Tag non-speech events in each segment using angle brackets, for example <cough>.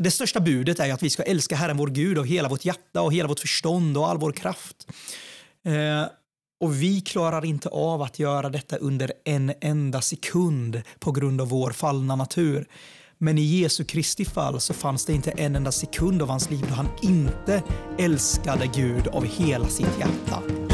det största budet är att vi ska älska Herren vår Gud av hela vårt hjärta och hela vårt förstånd och all vår kraft. Eh, och vi klarar inte av att göra detta under en enda sekund på grund av vår fallna natur. Men i Jesu Kristi fall så fanns det inte en enda sekund av hans liv då han inte älskade Gud av hela sitt hjärta.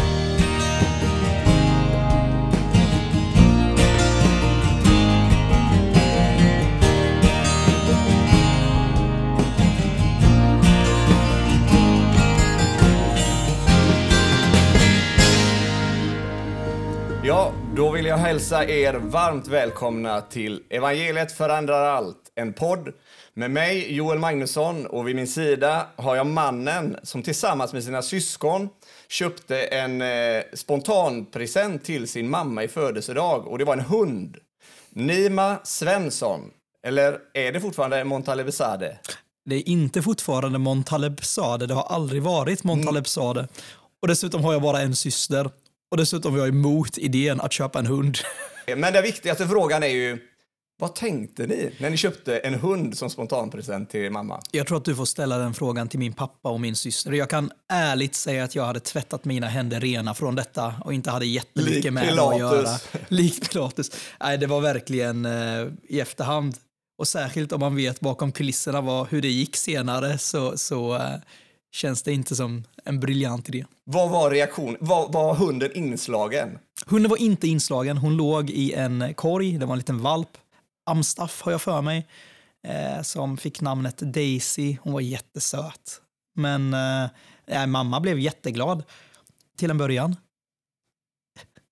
Då vill jag hälsa er varmt välkomna till Evangeliet förändrar allt, en podd med mig, Joel Magnusson, och vid min sida har jag mannen som tillsammans med sina syskon köpte en eh, spontanpresent till sin mamma i födelsedag, och det var en hund. Nima Svensson, eller är det fortfarande Montalebesade? Det är inte fortfarande Montalebsade, det har aldrig varit Montalebsade. Och dessutom har jag bara en syster. Och dessutom var jag emot idén att köpa en hund. <laughs> Men den viktigaste frågan är ju, vad tänkte ni när ni köpte en hund som spontanpresent till mamma? Jag tror att du får ställa den frågan till min pappa och min syster. Jag kan ärligt säga att jag hade tvättat mina händer rena från detta och inte hade jättemycket Lik med det att göra. <laughs> Likt Pilatus. Nej, det var verkligen eh, i efterhand. Och särskilt om man vet bakom kulisserna vad, hur det gick senare så, så eh, känns det inte som en briljant idé. Vad var reaktionen? Var, var hunden inslagen? Hunden var inte inslagen. Hon låg i en korg. Det var en liten valp. Amstaff har jag för mig. Eh, som fick namnet Daisy. Hon var jättesöt. Men eh, mamma blev jätteglad till en början.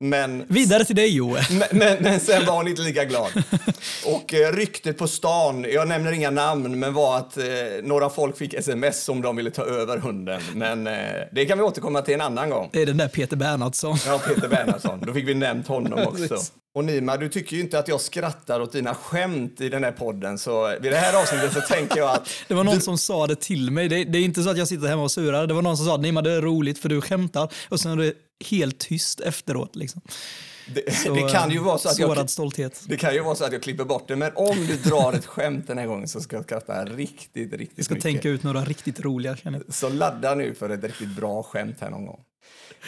Men, Vidare till dig Joel. <laughs> men, men, men sen var hon inte lika glad. <laughs> Och eh, ryktet på stan, jag nämner inga namn, men var att eh, några folk fick sms om de ville ta över hunden. Men eh, det kan vi återkomma till en annan gång. Det är den där Peter Bernhardsson. Ja, Peter Bernhardsson. Då fick vi nämnt honom <laughs> också. Och Nima, du tycker ju inte att jag skrattar åt dina skämt i den här podden, så vid det här avsnittet så tänker jag att <laughs> Det var någon som sa det till mig. Det, det är inte så att jag sitter hemma och surar. Det var någon som sa att det är roligt för du skämtar. Och sen är det helt tyst efteråt. Liksom. det, Så, det kan ju vara så att jag stolthet. Det kan ju vara så att jag klipper bort det, men om du drar ett skämt den här gången så ska jag skratta riktigt, riktigt Jag ska mycket. tänka ut några riktigt roliga känner jag. Så ladda nu för ett riktigt bra skämt här någon gång.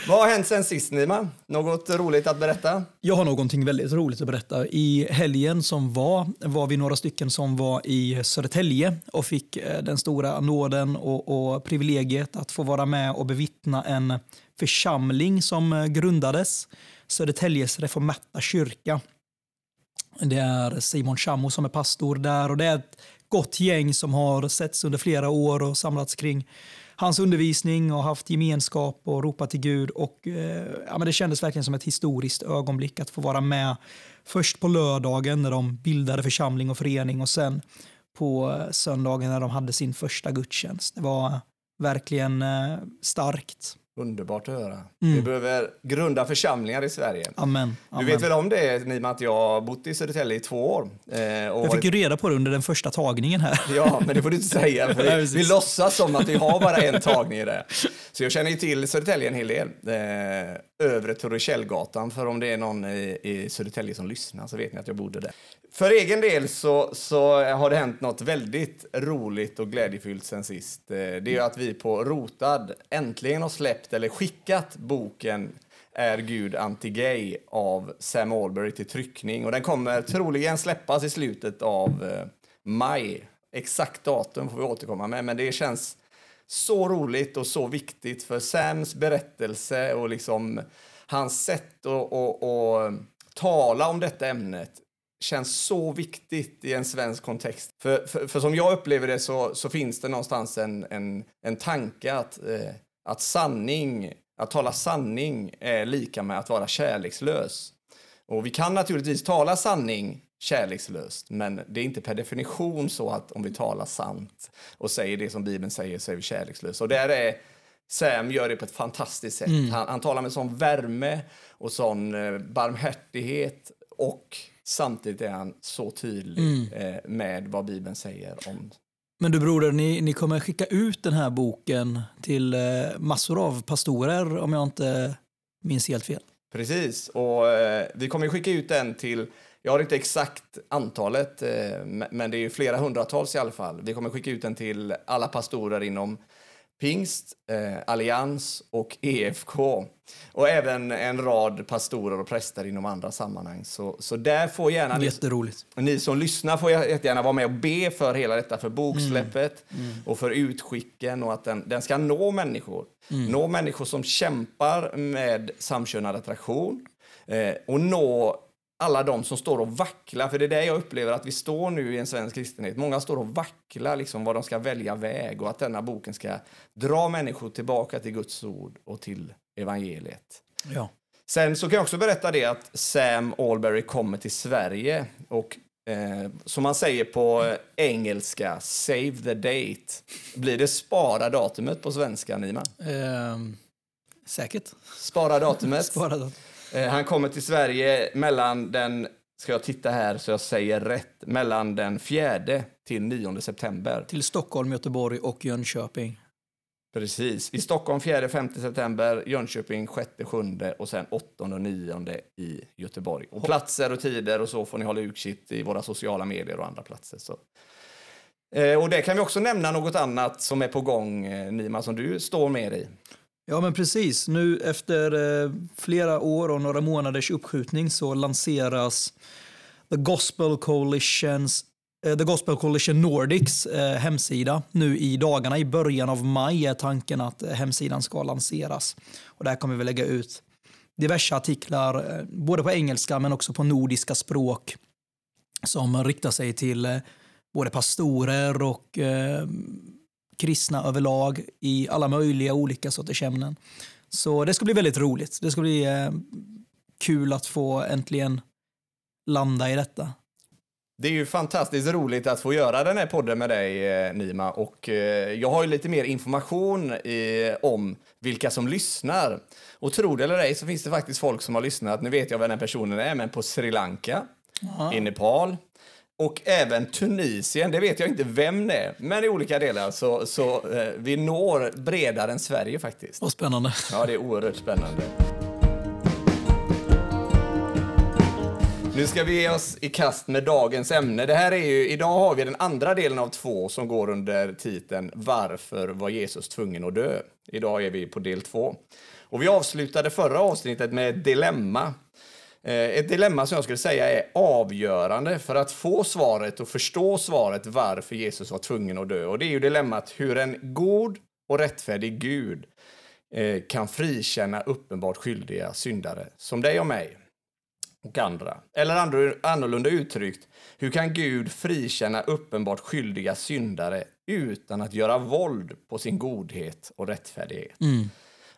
Vad har hänt sen sist, Nima? Något roligt att berätta? Jag har någonting väldigt roligt att berätta. I helgen som var var vi några stycken som var i Södertälje och fick eh, den stora nåden och, och privilegiet att få vara med och bevittna en församling som eh, grundades. Södertäljes reformerta kyrka. Det är Simon Chamo som är pastor där och det är ett gott gäng som har setts under flera år och samlats kring hans undervisning och haft gemenskap och ropat till Gud. Och, eh, ja, men det kändes verkligen som ett historiskt ögonblick att få vara med först på lördagen när de bildade församling och förening och sen på eh, söndagen när de hade sin första gudstjänst. Det var verkligen eh, starkt. Underbart att höra. Mm. Vi behöver grunda församlingar i Sverige. Amen. Du Amen. vet väl om det, Nima, att jag har bott i Södertälje i två år? Eh, Jag fick varit- ju reda på det under den första tagningen här. Ja, men det får du inte säga. För vi, vi låtsas som att vi har bara en tagning i det. Så jag känner ju till Södertälje en hel del. Eh, övre Torrekällgatan, för om det är någon i, i Södertälje som lyssnar så vet ni att jag bodde där. För egen del så, så har det hänt något väldigt roligt och glädjefyllt sen sist. Eh, det är ju att vi på Rotad äntligen har släppt eller skickat boken är Gud anti-gay av Sam Albury till tryckning. Och den kommer troligen släppas i slutet av eh, maj. Exakt datum får vi återkomma med, men det känns så roligt och så viktigt för Sams berättelse och liksom hans sätt att, att, att tala om detta ämnet känns så viktigt i en svensk kontext. För, för, för som jag upplever det så, så finns det någonstans en, en, en tanke att, eh, att sanning, att tala sanning är lika med att vara kärlekslös. Och vi kan naturligtvis tala sanning kärlekslöst, men det är inte per definition så att om vi talar sant och säger det som Bibeln säger så är vi kärlekslösa. Och där är Sam gör det på ett fantastiskt sätt. Han, han talar med sån värme och sån eh, barmhärtighet och samtidigt är han så tydlig eh, med vad Bibeln säger om Men du broder, ni, ni kommer skicka ut den här boken till eh, massor av pastorer om jag inte minns helt fel. Precis, och vi kommer skicka ut den till Jag har inte exakt antalet, eh, men det är flera hundratals i alla fall. Vi kommer skicka ut den till alla pastorer inom Pingst, eh, Allians och EFK. Och även en rad pastorer och präster inom andra sammanhang. Så, så där får gärna Jätteroligt. Ni, ni som lyssnar får jättegärna vara med och be för hela detta, för boksläppet mm. Mm. och för utskicken och att den, den ska nå människor. Mm. Nå människor som kämpar med samkönad attraktion eh, och nå alla de som står och vacklar, för det är det jag upplever att vi står nu i en svensk kristenhet. Många står och vacklar liksom vad de ska välja väg och att denna boken ska dra människor tillbaka till Guds ord och till evangeliet. Ja. Sen så kan jag också berätta det att Sam Alberry kommer till Sverige och eh, som man säger på engelska, save the date. Blir det spara datumet på svenska, Nima? Eh, säkert. Spara datumet. <laughs> spara datumet. Eh, han kommer till Sverige mellan den, ska jag titta här så jag säger rätt, mellan den 4 till 9 september. Till Stockholm, Göteborg och Jönköping. Precis. I Stockholm 4-5 september, Jönköping 6-7 och sen 8 och 9 i Göteborg. Och platser och tider och så får ni hålla utkik i våra sociala medier och andra platser. Så. Eh, och det kan vi också nämna något annat som är på gång, eh, Nima, som du står med i. Ja, men precis. Nu efter eh, flera år och några månaders uppskjutning så lanseras The Gospel Coalitions eh, The Gospel Coalition Nordics eh, hemsida nu i dagarna. I början av maj är tanken att eh, hemsidan ska lanseras. Och där kommer vi lägga ut diverse artiklar, eh, både på engelska men också på nordiska språk som riktar sig till eh, både pastorer och kristna överlag i alla möjliga olika sorters ämnen. Så det ska bli väldigt roligt. Det ska bli eh, kul att få äntligen landa i detta. Det är ju fantastiskt roligt att få göra den här podden med dig, eh, Nima. Och eh, jag har ju lite mer information om vilka som lyssnar. Och tro det eller ej så finns det faktiskt folk som har lyssnat, nu vet jag vem den personen är, men på Sri Lanka, Aha. i Nepal, och även Tunisien, det vet jag inte vem det är, men i olika delar så, så eh, vi når bredare än Sverige faktiskt. Vad spännande. Ja, det är oerhört spännande. Nu ska vi ge oss i kast med dagens ämne. Det här är ju, idag har vi den andra delen av två som går under titeln Varför var Jesus tvungen att dö? Idag är vi på del två. Och vi avslutade förra avsnittet med ett dilemma Eh, ett dilemma som jag skulle säga är avgörande för att få svaret och förstå svaret varför Jesus var tvungen att dö. Och det är ju dilemmat hur en god och rättfärdig Gud eh, kan frikänna uppenbart skyldiga syndare som dig och mig och andra. Eller annorlunda uttryckt, hur kan Gud frikänna uppenbart skyldiga syndare utan att göra våld på sin godhet och rättfärdighet? Mm.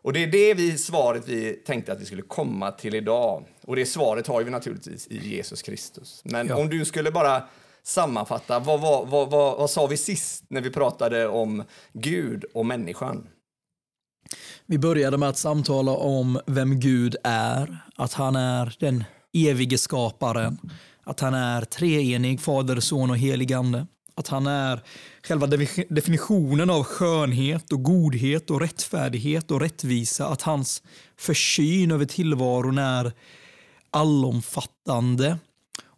Och det är det vi, svaret vi tänkte att vi skulle komma till idag. Och det svaret har vi naturligtvis i Jesus Kristus. Men ja. om du skulle bara sammanfatta, vad, vad, vad, vad, sa vi sist när vi pratade om Gud och människan? Vi började med att samtala om vem Gud är, att han är den evige skaparen, att han är treenig, Fader, Son och helig Ande. Att han är själva definitionen av skönhet och godhet och rättfärdighet och rättvisa. Att hans försyn över tillvaron är allomfattande.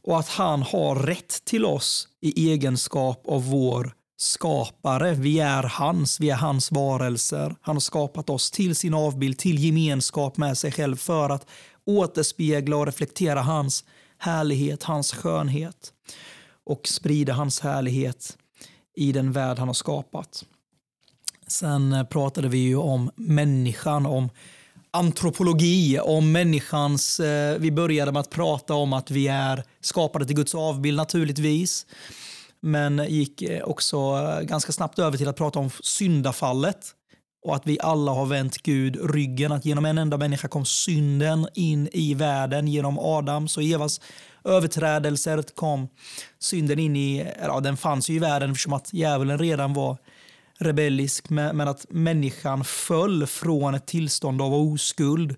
Och att han har rätt till oss i egenskap av vår skapare. Vi är hans, vi är hans varelser. Han har skapat oss till sin avbild, till gemenskap med sig själv för att återspegla och reflektera hans härlighet, hans skönhet och sprida hans härlighet i den värld han har skapat. Sen eh, pratade vi ju om människan, om antropologi, om människans... Eh, vi började med att prata om att vi är skapade till Guds avbild naturligtvis. Men gick eh, också eh, ganska snabbt över till att prata om syndafallet och att vi alla har vänt Gud ryggen. Att genom en enda människa kom synden in i världen genom Adams och Evas överträdelser kom synden in i, ja den fanns ju i världen eftersom att djävulen redan var rebellisk, men att människan föll från ett tillstånd av oskuld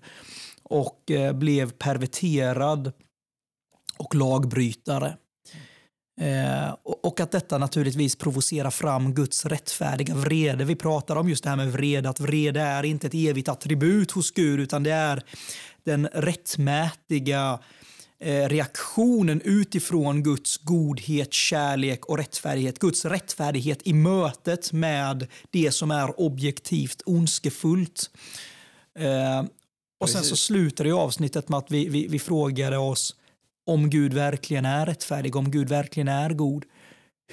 och eh, blev perverterad och lagbrytare. Eh, och att detta naturligtvis provocerar fram Guds rättfärdiga vrede. Vi pratar om just det här med vrede, att vrede är inte ett evigt attribut hos Gud utan det är den rättmätiga eh, reaktionen utifrån Guds godhet, kärlek och rättfärdighet. Guds rättfärdighet i mötet med det som är objektivt ondskefullt. Eh, och sen så slutar det avsnittet med att vi, vi, vi frågade oss om Gud verkligen är rättfärdig, om Gud verkligen är god.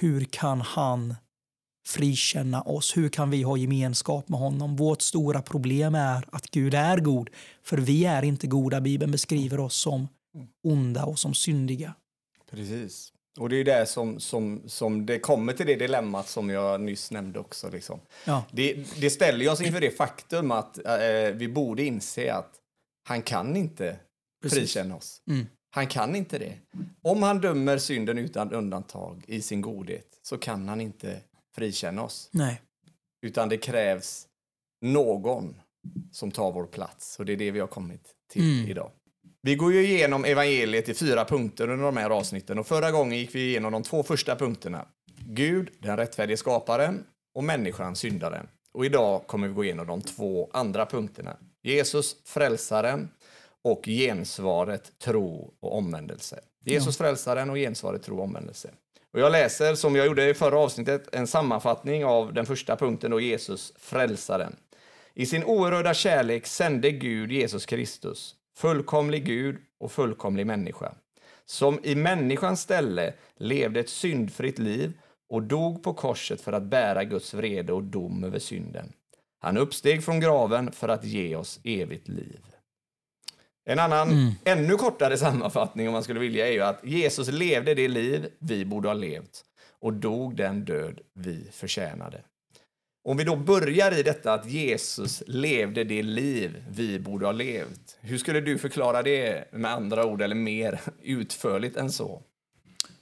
Hur kan han frikänna oss? Hur kan vi ha gemenskap med honom? Vårt stora problem är att Gud är god, för vi är inte goda. Bibeln beskriver oss som onda och som syndiga. Precis. Och det är det som, som, som det kommer till det dilemmat som jag nyss nämnde också. Liksom. Ja. Det, det ställer oss inför det faktum att eh, vi borde inse att han kan inte Precis. frikänna oss. Mm. Han kan inte det. Om han dömer synden utan undantag i sin godhet så kan han inte frikänna oss. Nej. Utan det krävs någon som tar vår plats. Och det är det vi har kommit till Mm. idag. Vi går ju igenom evangeliet i fyra punkter under de här avsnitten. Och förra gången gick vi igenom de två första punkterna. Gud, den rättfärdige skaparen, och människan, syndaren. Och idag kommer vi gå igenom de två andra punkterna. Jesus, frälsaren, och gensvaret tro och omvändelse. Jesus frälsaren och gensvaret tro och omvändelse. Och jag läser, som jag gjorde i förra avsnittet, en sammanfattning av den första punkten då Jesus frälsaren. I sin oerhörda kärlek sände Gud Jesus Kristus, fullkomlig Gud och fullkomlig människa, som i människans ställe levde ett syndfritt liv och dog på korset för att bära Guds vrede och dom över synden. Han uppsteg från graven för att ge oss evigt liv. En annan, ännu kortare sammanfattning om man skulle vilja är ju att Jesus levde det liv vi borde ha levt och dog den död vi förtjänade. Om vi då börjar i detta att Jesus levde det liv vi borde ha levt, hur skulle du förklara det med andra ord eller mer utförligt än så?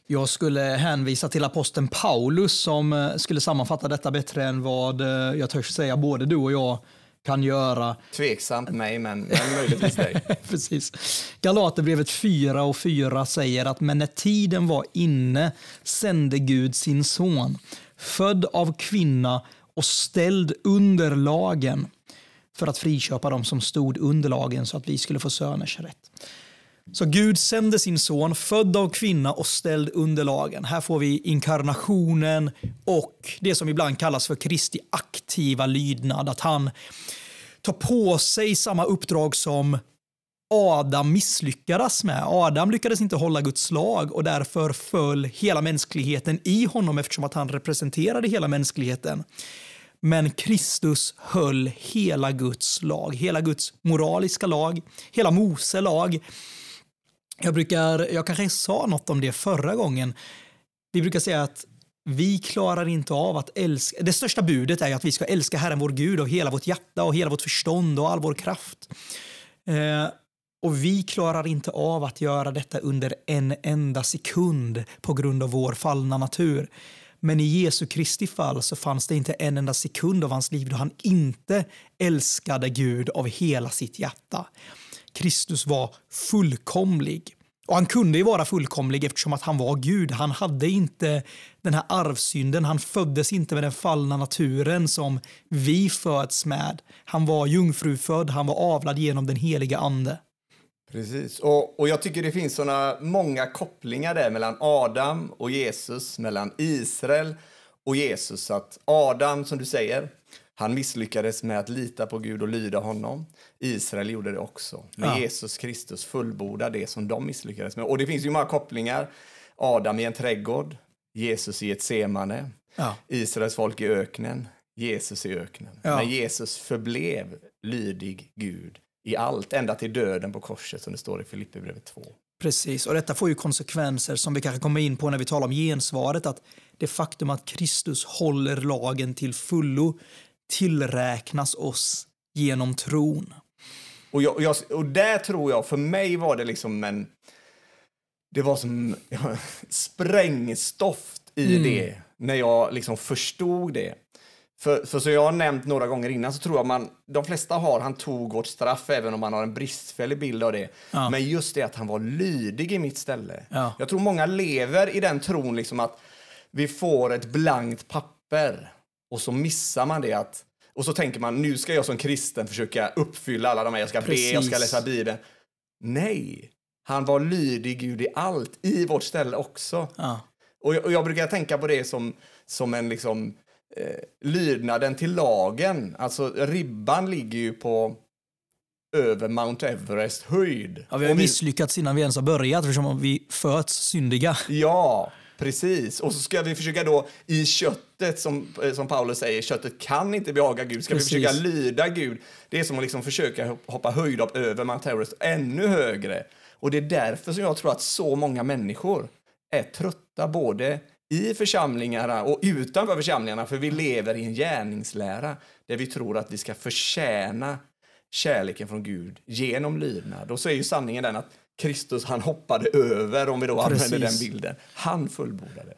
Jag skulle hänvisa till aposteln Paulus som eh, skulle sammanfatta detta bättre än vad eh, jag törs säga både du och jag kan göra. Tveksamt mig, men, men möjligtvis dig. <laughs> Precis. Galaterbrevet 4 och 4 säger att men när tiden var inne sände Gud sin son, född av kvinna och ställd under lagen för att friköpa dem som stod under lagen så att vi skulle få söners rätt. Så Gud sände sin son, född av kvinna och ställd under lagen. Här får vi inkarnationen och det som ibland kallas för Kristi aktiva lydnad. Att han tar på sig samma uppdrag som Adam misslyckades med. Adam lyckades inte hålla Guds lag och därför föll hela mänskligheten i honom eftersom att han representerade hela mänskligheten. Men Kristus höll hela Guds lag, hela Guds moraliska lag, hela Mose lag. Jag, brukar, jag kanske sa något om det förra gången. Vi brukar säga att vi klarar inte av att älska. Det största budet är att vi ska älska Herren vår Gud av hela vårt hjärta och hela vårt förstånd och all vår kraft. Eh, och vi klarar inte av att göra detta under en enda sekund på grund av vår fallna natur. Men i Jesu Kristi fall så fanns det inte en enda sekund av hans liv då han inte älskade Gud av hela sitt hjärta. Kristus var fullkomlig. Och han kunde ju vara fullkomlig eftersom att han var Gud. Han hade inte den här arvsynden, han föddes inte med den fallna naturen som vi föds med. Han var jungfrufödd, han var avlad genom den heliga ande. Precis, och, och jag tycker det finns såna många kopplingar där mellan Adam och Jesus, mellan Israel och Jesus. Att Adam, som du säger, han misslyckades med att lita på Gud och lyda honom. Israel gjorde det också. Men Ja. Jesus Kristus fullbordar det som de misslyckades med. Och det finns ju många kopplingar. Adam i en trädgård, Jesus i ett semane, Ja. Israels folk i öknen, Jesus i öknen. Ja. Men Jesus förblev lydig Gud i allt, ända till döden på korset som det står i Filipperbrevet 2. Precis, och detta får ju konsekvenser som vi kanske kommer in på när vi talar om gensvaret. Att det faktum att Kristus håller lagen till fullo tillräknas oss genom tron. Och, jag, jag, och där tror jag, för mig var det liksom en... Det var som ja, <laughs> sprängstoft i Mm. det, när jag liksom förstod det. För, för som jag har nämnt några gånger innan så tror jag man, de flesta har, han tog vårt straff även om man har en bristfällig bild av det. Ja. Men just det att han var lydig i mitt ställe. Ja. Jag tror många lever i den tron liksom att vi får ett blankt papper och så missar man det att och så tänker man nu ska jag som kristen försöka uppfylla alla de här, jag ska be, jag ska Precis. läsa Bibeln. Nej, Han var lydig Gud i allt, i vårt ställe också. Ja. Och jag, och jag brukar tänka på det som, som en liksom, eh, lydnaden till lagen. Alltså ribban ligger ju på över Mount Everest höjd. Ja, vi har vi- misslyckats innan vi ens har börjat eftersom vi föds syndiga. Ja, precis. Och så ska vi försöka då i köttet, som, eh, som Paulus säger, köttet kan inte behaga Gud. Ska Precis. vi försöka lyda Gud? Det är som att liksom försöka hoppa höjdhopp över Mount Everest, ännu högre. Och det är därför som jag tror att så många människor är trötta både i församlingarna och utanför församlingarna, för vi lever i en gärningslära där vi tror att vi ska förtjäna kärleken från Gud genom lydnad. Och så är ju sanningen den att Kristus, han hoppade över, om vi då använder den Precis. bilden. Han fullbordade.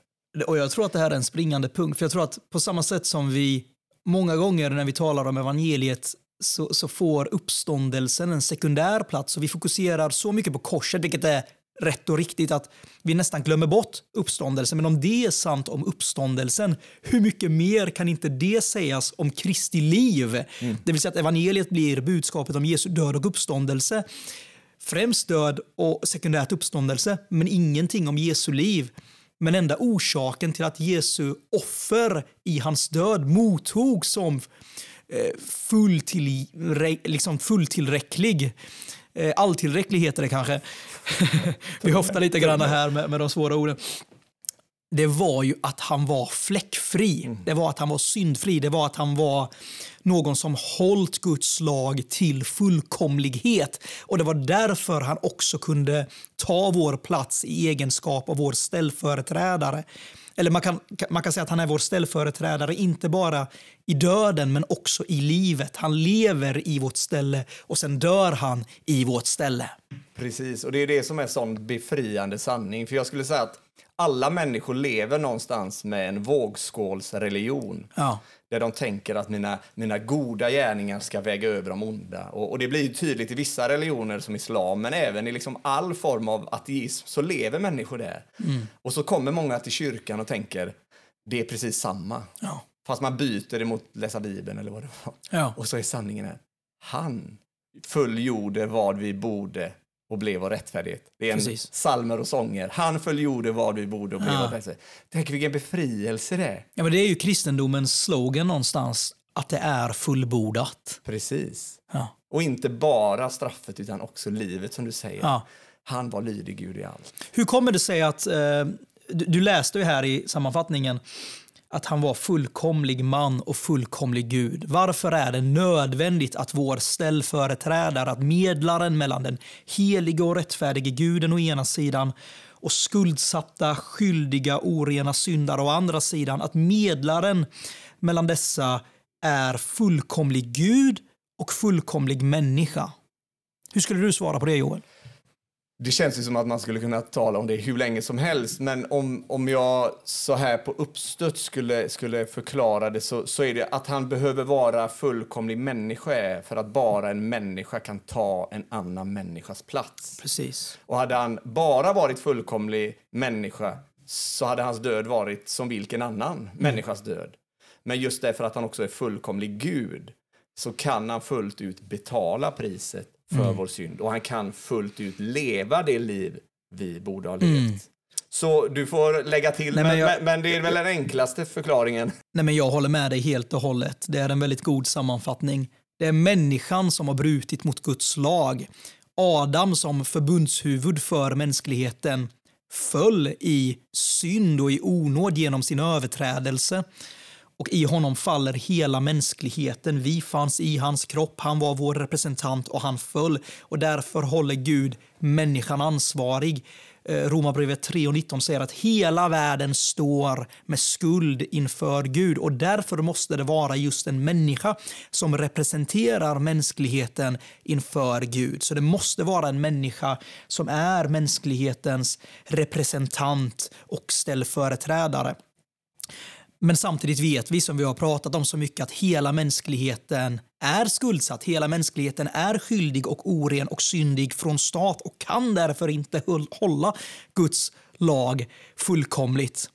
Och jag tror att det här är en springande punkt. För jag tror att på samma sätt som vi många gånger när vi talar om evangeliet så, så får uppståndelsen en sekundär plats och vi fokuserar så mycket på korset, vilket är rätt och riktigt att vi nästan glömmer bort uppståndelsen. Men om det är sant om uppståndelsen, hur mycket mer kan inte det sägas om Kristi liv? Det vill säga att evangeliet blir budskapet om Jesu död och uppståndelse. Främst död och sekundärt uppståndelse, men ingenting om Jesu liv. Men enda orsaken till att Jesu offer i hans död mottogs som eh, fulltillre- liksom fulltillräcklig. Eh, alltillräcklig heter det kanske. <laughs> Vi höftar lite grann här med, med de svåra orden. Det var ju att han var fläckfri. Det var att han var syndfri. Det var att han var någon som hållit Guds lag till fullkomlighet. Och det var därför han också kunde ta vår plats i egenskap av vår ställföreträdare. Eller man kan, man kan säga att han är vår ställföreträdare, inte bara i döden men också i livet. Han lever i vårt ställe och sen dör han i vårt ställe. Precis, och det är det som är sån befriande sanning. För jag skulle säga att alla människor lever någonstans med en vågskålsreligion. Ja. Där de tänker att mina, mina goda gärningar ska väga över de onda. Och, och det blir tydligt i vissa religioner som islam, men även i liksom all form av ateism så lever människor där. Och så kommer många till kyrkan och tänker, det är precis samma. Ja. Fast man byter emot läsa Bibeln eller vad det var. Ja. Och så är sanningen här, han fullgjorde vad vi borde och blev vår rättfärdighet. Det är en Precis. psalmer och sånger. Han fullgjorde vad vi borde och blev Ja. vår. Tänk vilken befrielse det är. Ja, men det är ju kristendomens slogan någonstans, att det är fullbordat. Precis. Ja. Och inte bara straffet utan också livet som du säger. Ja. Han var lydig Gud i allt. Hur kommer det sig att, eh, du, du läste ju här i sammanfattningen, att han var fullkomlig man och fullkomlig Gud. Varför är det nödvändigt att vår ställföreträdare, att medlaren mellan den helige och rättfärdige guden å ena sidan och skuldsatta, skyldiga, orena syndare å andra sidan, att medlaren mellan dessa är fullkomlig Gud och fullkomlig människa? Hur skulle du svara på det Joel? Det känns ju som att man skulle kunna tala om det hur länge som helst, men om, om jag så här på uppstuds skulle, skulle förklara det så, så är det att han behöver vara fullkomlig människa för att bara en människa kan ta en annan människas plats. Precis. Och hade han bara varit fullkomlig människa så hade hans död varit som vilken annan människas död. Men just därför att han också är fullkomlig Gud så kan han fullt ut betala priset för vår synd och han kan fullt ut leva det liv vi borde ha levt. Så du får lägga till, Nej, men, men jag- men, men det är väl den enklaste förklaringen. Nej, men jag håller med dig helt och hållet. Det är en väldigt god sammanfattning. Det är människan som har brutit mot Guds lag. Adam som förbundshuvud för mänskligheten föll i synd och i onåd genom sin överträdelse. Och i honom faller hela mänskligheten. Vi fanns i hans kropp, han var vår representant och han föll. Och därför håller Gud människan ansvarig. Eh, Romarbrevet 3 och 19 säger att hela världen står med skuld inför Gud och därför måste det vara just en människa som representerar mänskligheten inför Gud. Så det måste vara en människa som är mänsklighetens representant och ställföreträdare. Men samtidigt vet vi, som vi har pratat om så mycket, att hela mänskligheten är skuldsatt. Hela mänskligheten är skyldig och oren och syndig från start och kan därför inte hålla Guds lag fullkomligt.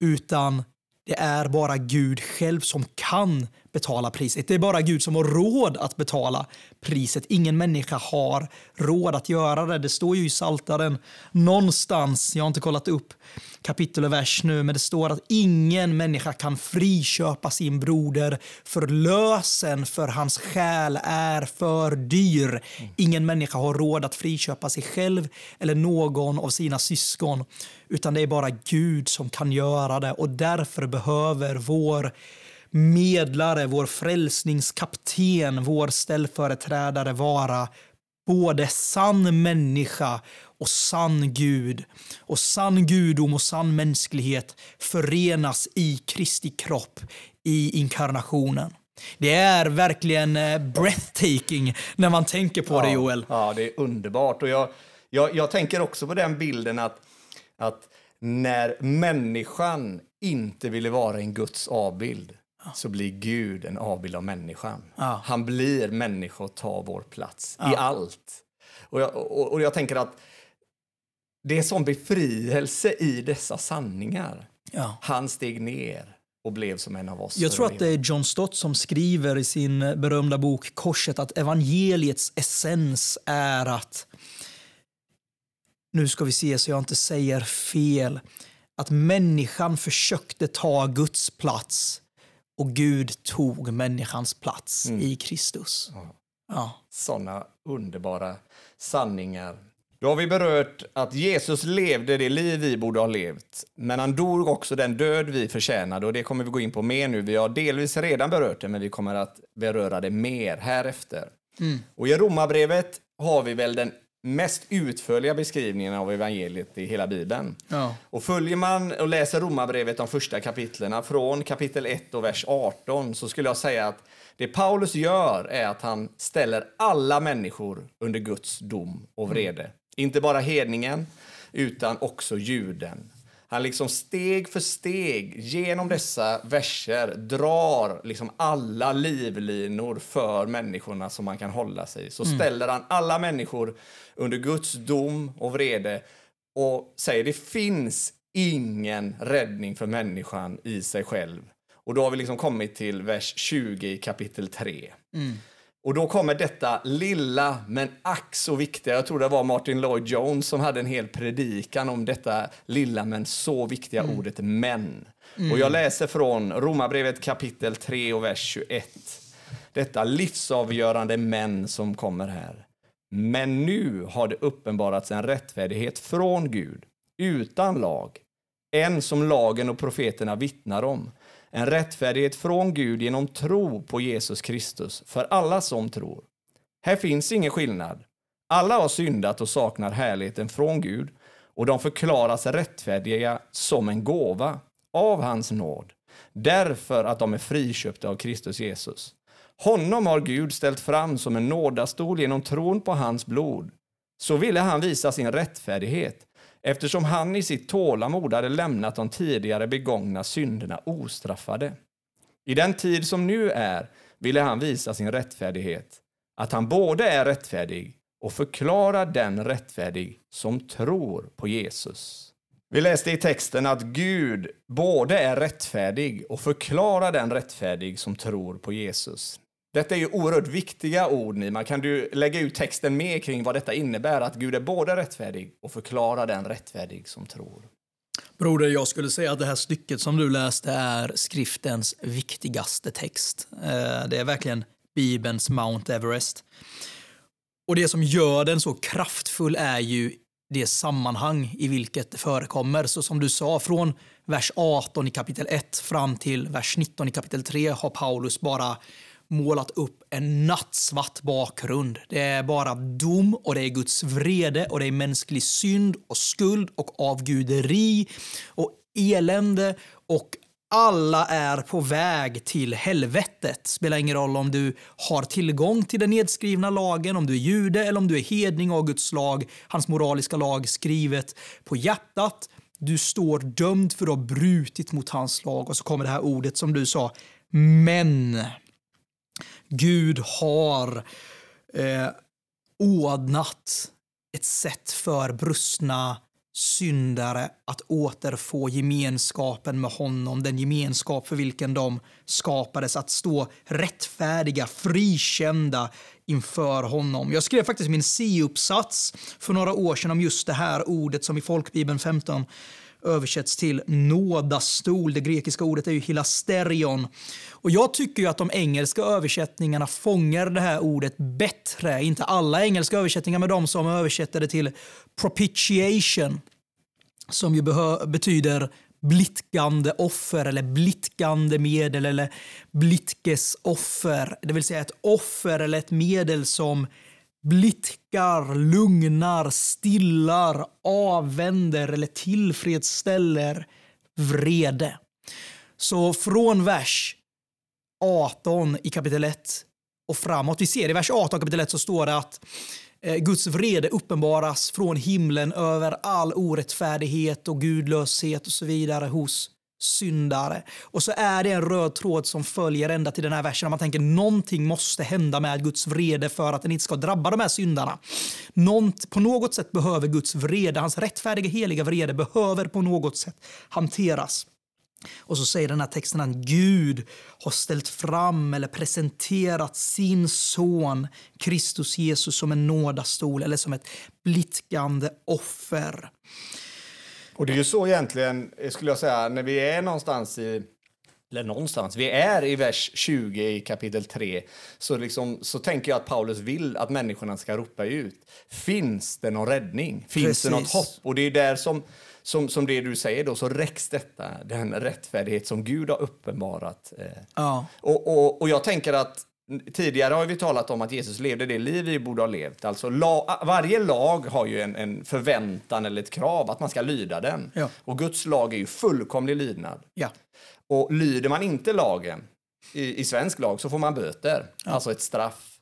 Utan det är bara Gud själv som kan betala priset. Det är bara Gud som har råd att betala priset. Ingen människa har råd att göra det. Det står ju i Saltaren någonstans, jag har inte kollat upp kapitel och vers nu, men det står att ingen människa kan friköpa sin broder för lösen för hans själ är för dyr. Ingen människa har råd att friköpa sig själv eller någon av sina syskon, utan det är bara Gud som kan göra det och därför behöver vår medlare, vår frälsningskapten, vår ställföreträdare vara både sann människa och sann Gud. Och sann gudom och sann mänsklighet förenas i Kristi kropp i inkarnationen. Det är verkligen eh, breathtaking när man tänker på ja, det, Joel. Ja, det är underbart. Och jag, jag, jag tänker också på den bilden att, att när människan inte ville vara en Guds avbild så blir Gud en avbild av människan. Ja. Han blir människa och tar vår plats Ja. i allt. Och jag, och, och jag tänker att det är sån befrielse i dessa sanningar. Han steg ner och blev som en av oss. Jag tror att det är John Stott som skriver i sin berömda bok Korset att evangeliets essens är att, nu ska vi se så jag inte säger fel, att människan försökte ta Guds plats och Gud tog människans plats i Kristus. Ja. Ja. Såna underbara sanningar. Då har vi berört att Jesus levde det liv vi borde ha levt, men han dog också den död vi förtjänade och det kommer vi gå in på mer nu. Vi har delvis redan berört det, men vi kommer att beröra det mer härefter. Och i Romarbrevet har vi väl den mest utförliga beskrivningen av evangeliet i hela Bibeln. Ja. Och följer man och läser Romarbrevet de första kapitlerna från kapitel 1 och vers 18 så skulle jag säga att det Paulus gör är att han ställer alla människor under Guds dom och vrede. Inte bara hedningen utan också juden. Han liksom steg för steg genom dessa verser drar liksom alla livlinor för människorna som man kan hålla sig. Så ställer han alla människor under Guds dom och vrede och säger det finns ingen räddning för människan i sig själv. Och då har vi liksom kommit till vers 20 i kapitel 3. Och då kommer detta lilla men ack så viktiga, jag tror det var Martin Lloyd Jones som hade en hel predikan om detta lilla men så viktiga ordet men. Och jag läser från Romarbrevet kapitel 3 och vers 21. Detta livsavgörande men som kommer här. Men nu har det uppenbarats en rättfärdighet från Gud, utan lag, en som lagen och profeterna vittnar om. En rättfärdighet från Gud genom tro på Jesus Kristus för alla som tror. Här finns ingen skillnad. Alla har syndat och saknar härligheten från Gud och de förklaras rättfärdiga som en gåva av hans nåd därför att de är friköpta av Kristus Jesus. Honom har Gud ställt fram som en nådastol genom tron på hans blod. Så ville han visa sin rättfärdighet eftersom han i sitt tålamod hade lämnat de tidigare begångna synderna ostraffade. I den tid som nu är ville han visa sin rättfärdighet, att han både är rättfärdig och förklarar den rättfärdig som tror på Jesus. Vi läste i texten att Gud både är rättfärdig och förklarar den rättfärdig som tror på Jesus. Detta är ju oerhört viktiga ord, Nima. Kan du lägga ut texten mer kring vad detta innebär? Att Gud är både rättfärdig och förklarar den rättfärdig som tror. Broder, jag skulle säga att det här stycket som du läste är skriftens viktigaste text. Eh, det är verkligen Bibelns Mount Everest. Och det som gör den så kraftfull är ju det sammanhang i vilket det förekommer. Så som du sa, från vers 18 i kapitel 1 fram till vers 19 i kapitel 3 har Paulus bara målat upp en nattsvart bakgrund. Det är bara dom och det är Guds vrede och det är mänsklig synd och skuld och avguderi och elände och alla är på väg till helvetet. Spelar ingen roll om du har tillgång till den nedskrivna lagen, om du är jude eller om du är hedning av Guds lag, hans moraliska lag skrivet på hjärtat. Du står dömd för att ha brutit mot hans lag. Och så kommer det här ordet som du sa, men. Gud har eh, ordnat ett sätt för brustna syndare att återfå gemenskapen med honom, den gemenskap för vilken de skapades, att stå rättfärdiga, frikända inför honom. Jag skrev faktiskt min C-uppsats för några år sedan om just det här ordet som i folkbibeln 15 översätts till nådastol. Det grekiska ordet är ju hilasterion. Och jag tycker ju att de engelska översättningarna fångar det här ordet bättre. Inte alla engelska översättningar, men de som översätter det till propitiation, som ju betyder blitkande offer eller blitkande medel eller blitkesoffer. Det vill säga ett offer eller ett medel som blitkar, lugnar, stillar, avvänder eller tillfredsställer vrede. Så från vers 18 i kapitel 1 och framåt. Vi ser i vers 18 kapitel 1 så står det att eh, Guds vrede uppenbaras från himlen över all orättfärdighet och gudlöshet och så vidare hos syndare. Och så är det en röd tråd som följer ända till den här versen. Man tänker någonting måste hända med Guds vrede för att den inte ska drabba de här syndarna. Något, på något sätt behöver Guds vrede, hans rättfärdiga heliga vrede behöver på något sätt hanteras. Och så säger den här texten att Gud har ställt fram eller presenterat sin son Kristus Jesus som en nådastol eller som ett blickande offer. Och det är ju så egentligen, skulle jag säga, när vi är någonstans i eller någonstans, vi är i vers 20 i kapitel 3, så, liksom, så tänker jag att Paulus vill att människorna ska ropa ut. Finns det någon räddning? Finns Precis. det något hopp? Och det är där som, som, som det du säger då, så räcks detta, den rättfärdighet som Gud har uppenbarat. Eh. Ja. Och, och, och jag tänker att Tidigare har vi talat om att Jesus levde det liv vi borde ha levt. Alltså, la, varje lag har ju en, en, förväntan eller ett krav att man ska lyda den. Ja. Och Guds lag är ju fullkomlig lydnad. Ja. Och lyder man inte lagen i, i svensk lag så får man böter, ja. alltså ett straff.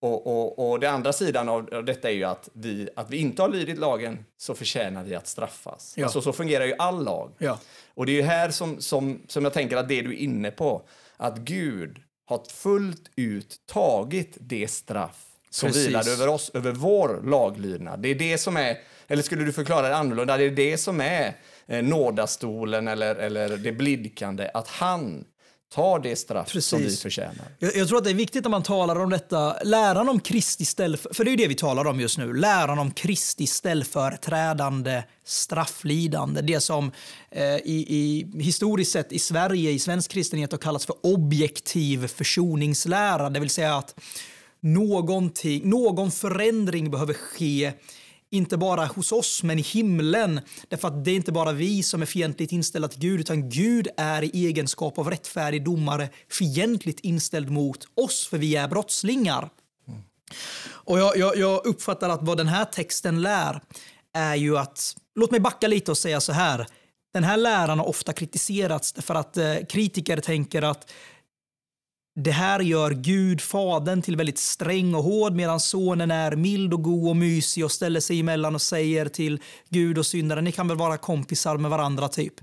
Och, och, och det andra sidan av detta är ju att vi, att vi inte har lydit lagen så förtjänar vi att straffas. Ja. Alltså, så fungerar ju all lag. Ja. Och det är ju här som, som, som jag tänker att det du är inne på, att Gud har fullt ut tagit det straff som Precis. vilade över oss, över vår laglydnad. Det är det som är, eller skulle du förklara det annorlunda, det är det som är eh, nådastolen eller, eller det blidkande, att han tar det straff Precis. som vi förtjänar. Jag, jag, tror att det är viktigt när man talar om detta, läran om Kristi ställför, för det är det vi talar om just nu, läran om Kristi ställföreträdande strafflidande. Det som eh, i, i, historiskt sett i Sverige, i svensk kristenhet har kallats för objektiv försoningslära, det vill säga att någonting, någon förändring behöver ske inte bara hos oss, men i himlen. Därför att det är inte bara vi som är fientligt inställda till Gud, utan Gud är i egenskap av rättfärdig domare fientligt inställd mot oss, för vi är brottslingar. Mm. Och jag, jag, jag uppfattar att vad den här texten lär är ju att, låt mig backa lite och säga så här, den här läran har ofta kritiserats för att eh, kritiker tänker att det här gör Gud, Fadern, till väldigt sträng och hård medan sonen är mild och god och mysig och ställer sig emellan och säger till Gud och syndaren, ni kan väl vara kompisar med varandra typ.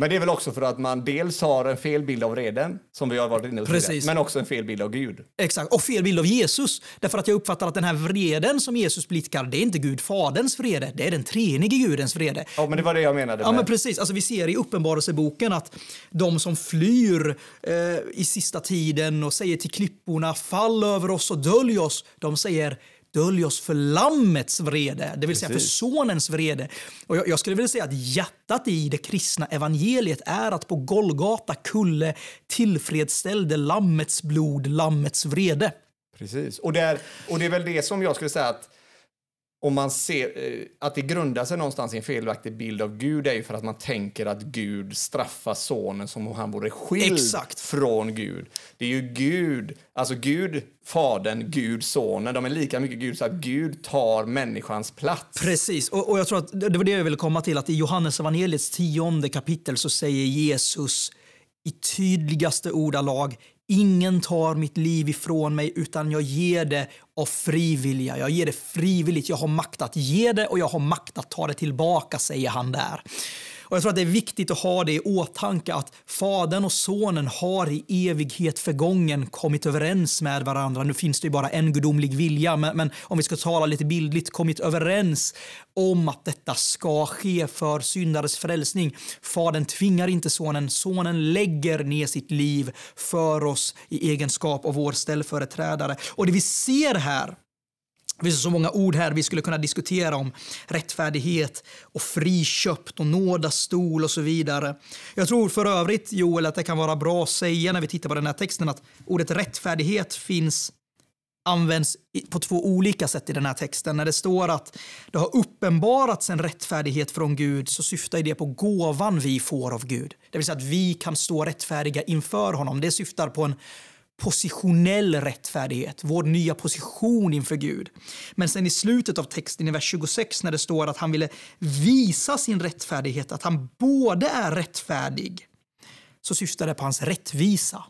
Men det är väl också för att man dels har en fel bild av reden, som vi har varit inne på tidigare, men också en fel bild av Gud. Exakt, och fel bild av Jesus. Därför att jag uppfattar att den här vreden som Jesus blickar, det är inte Gud Faderns vrede, det är den treenige Gudens vrede. Ja, men det var det jag menade. Med. Ja, men precis. Alltså, vi ser i Uppenbarelseboken att de som flyr eh, i sista tiden och säger till klipporna, fall över oss och dölj oss, de säger dölj oss för Lammets vrede, det vill Precis. säga för Sonens vrede. Och jag, jag, skulle vilja säga att hjärtat i det kristna evangeliet är att på Golgata kulle tillfredsställde Lammets blod Lammets vrede. Precis, och det, är, och det är väl det som jag skulle säga att om man ser eh, att det grundar sig någonstans i en felaktig bild av Gud är ju för att man tänker att Gud straffar sonen som om han vore skild Exakt. från Gud. Det är ju Gud, alltså Gud, Fadern, Gud, Sonen, de är lika mycket Gud så att Gud tar människans plats. Precis, och, och jag tror att det var det jag ville komma till, att i Johannes evangeliets tionde kapitel så säger Jesus i tydligaste ordalag Ingen tar mitt liv ifrån mig utan jag ger det av frivilliga. Jag ger det frivilligt. Jag har makt att ge det och jag har makt att ta det tillbaka, säger han där. Och jag tror att det är viktigt att ha det i åtanke att Fadern och Sonen har i evighet förgången kommit överens med varandra. Nu finns det ju bara en gudomlig vilja, men, men om vi ska tala lite bildligt, kommit överens om att detta ska ske för syndares frälsning. Fadern tvingar inte sonen, sonen lägger ner sitt liv för oss i egenskap av vår ställföreträdare. Och det vi ser här det finns så många ord här vi skulle kunna diskutera om rättfärdighet och friköpt och nådastol och så vidare. Jag tror för övrigt, Joel, att det kan vara bra att säga när vi tittar på den här texten att ordet rättfärdighet finns används på två olika sätt i den här texten. När det står att det har uppenbarats en rättfärdighet från Gud så syftar det på gåvan vi får av Gud. Det vill säga att vi kan stå rättfärdiga inför honom. Det syftar på en positionell rättfärdighet, vår nya position inför Gud. Men sen i slutet av texten i vers 26 när det står att han ville visa sin rättfärdighet, att han både är rättfärdig, så syftar det på hans rättvisa.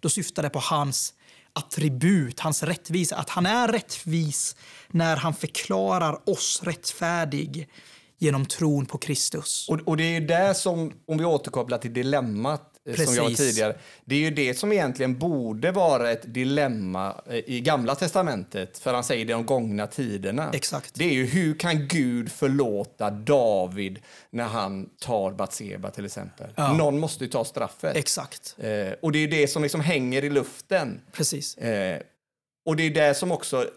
Då syftar det på hans attribut, hans rättvisa, att han är rättvis när han förklarar oss rättfärdig genom tron på Kristus. Och, och det är där som, om vi återkopplar till dilemmat Precis. som jag var tidigare. Det är ju det som egentligen borde vara ett dilemma eh, i Gamla testamentet, för han säger det om gångna tiderna. Exakt. Det är ju hur kan Gud förlåta David när han tar Batseba till exempel? Ja. Någon måste ju ta straffet. Exakt. Eh, och det är det som liksom hänger i luften. Precis. Eh, och det är det som också,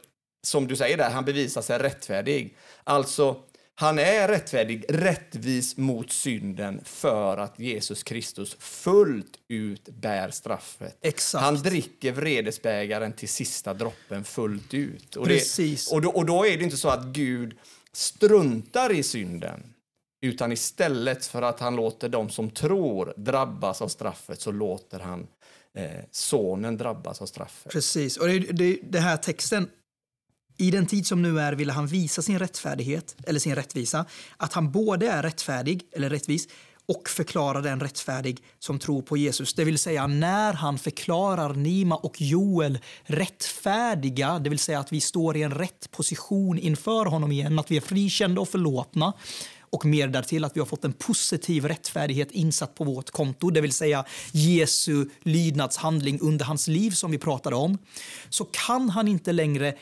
som du säger där, han bevisar sig rättfärdig. Alltså, han är rättfärdig, rättvis mot synden för att Jesus Kristus fullt ut bär straffet. Exakt. Han dricker vredesbägaren till sista droppen fullt ut. Och, Precis. Det, och, då, och då är det inte så att Gud struntar i synden utan istället för att han låter dem som tror drabbas av straffet så låter han eh, sonen drabbas av straffet. Precis, och det, det, det här texten i den tid som nu är ville han visa sin rättfärdighet, eller sin rättvisa, att han både är rättfärdig, eller rättvis, och förklarar den rättfärdig som tror på Jesus. Det vill säga när han förklarar Nima och Joel rättfärdiga, det vill säga att vi står i en rätt position inför honom igen, att vi är frikända och förlåtna, och mer därtill att vi har fått en positiv rättfärdighet insatt på vårt konto, det vill säga Jesu lydnadshandling under hans liv som vi pratade om, så kan han inte längre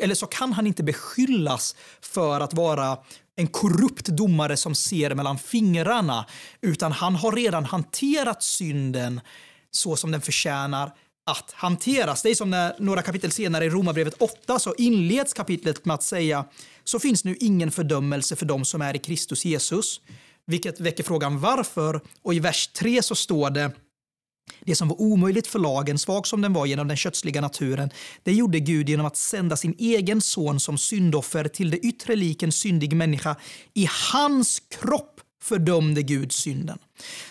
eller så kan han inte beskyllas för att vara en korrupt domare som ser mellan fingrarna, utan han har redan hanterat synden så som den förtjänar att hanteras. Det är som när några kapitel senare i Romarbrevet 8 så inleds kapitlet med att säga så finns nu ingen fördömelse för dem som är i Kristus Jesus. Vilket väcker frågan varför. Och i vers 3 så står det det som var omöjligt för lagen, svag som den var genom den kötsliga naturen, det gjorde Gud genom att sända sin egen son som syndoffer till det yttre lik en syndig människa. I hans kropp fördömde Gud synden.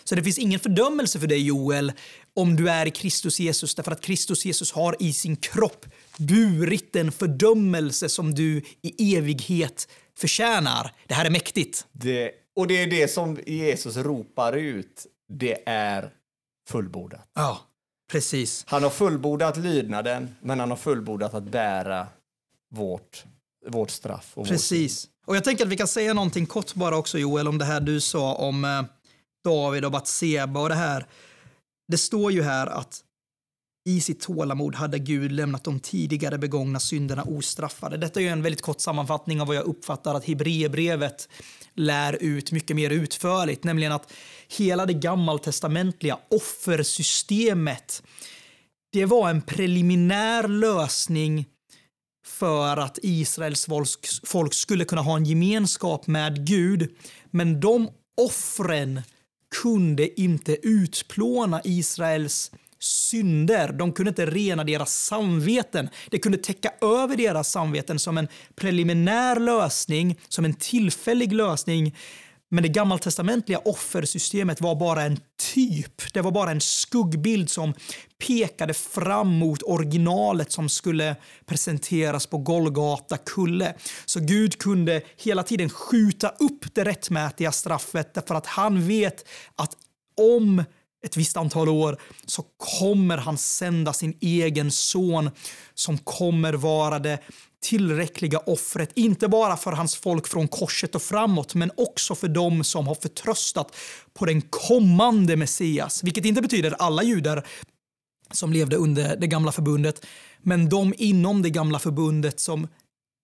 Så det finns ingen fördömelse för dig Joel om du är i Kristus Jesus därför att Kristus Jesus har i sin kropp burit den fördömelse som du i evighet förtjänar. Det här är mäktigt. Det, och det är det som Jesus ropar ut. Det är fullbordat. Ja, precis. Han har fullbordat lydnaden, men han har fullbordat att bära vårt, vårt straff. Och precis. Vårt... Och jag tänker att vi kan säga någonting kort bara också Joel om det här du sa om eh, David och Batseba och det här. Det står ju här att i sitt tålamod hade Gud lämnat de tidigare begångna synderna ostraffade. Detta är ju en väldigt kort sammanfattning av vad jag uppfattar att Hebreerbrevet lär ut mycket mer utförligt, nämligen att hela det gammaltestamentliga offersystemet det var en preliminär lösning för att Israels folk skulle kunna ha en gemenskap med Gud. Men de offren kunde inte utplåna Israels synder. De kunde inte rena deras samveten. Det kunde täcka över deras samveten som en preliminär lösning, som en tillfällig lösning. Men det gammaltestamentliga offersystemet var bara en typ. Det var bara en skuggbild som pekade fram mot originalet som skulle presenteras på Golgata kulle. Så Gud kunde hela tiden skjuta upp det rättmätiga straffet därför att han vet att om ett visst antal år så kommer han sända sin egen son som kommer vara det tillräckliga offret, inte bara för hans folk från korset och framåt, men också för dem som har förtröstat på den kommande Messias. Vilket inte betyder alla judar som levde under det gamla förbundet, men de inom det gamla förbundet som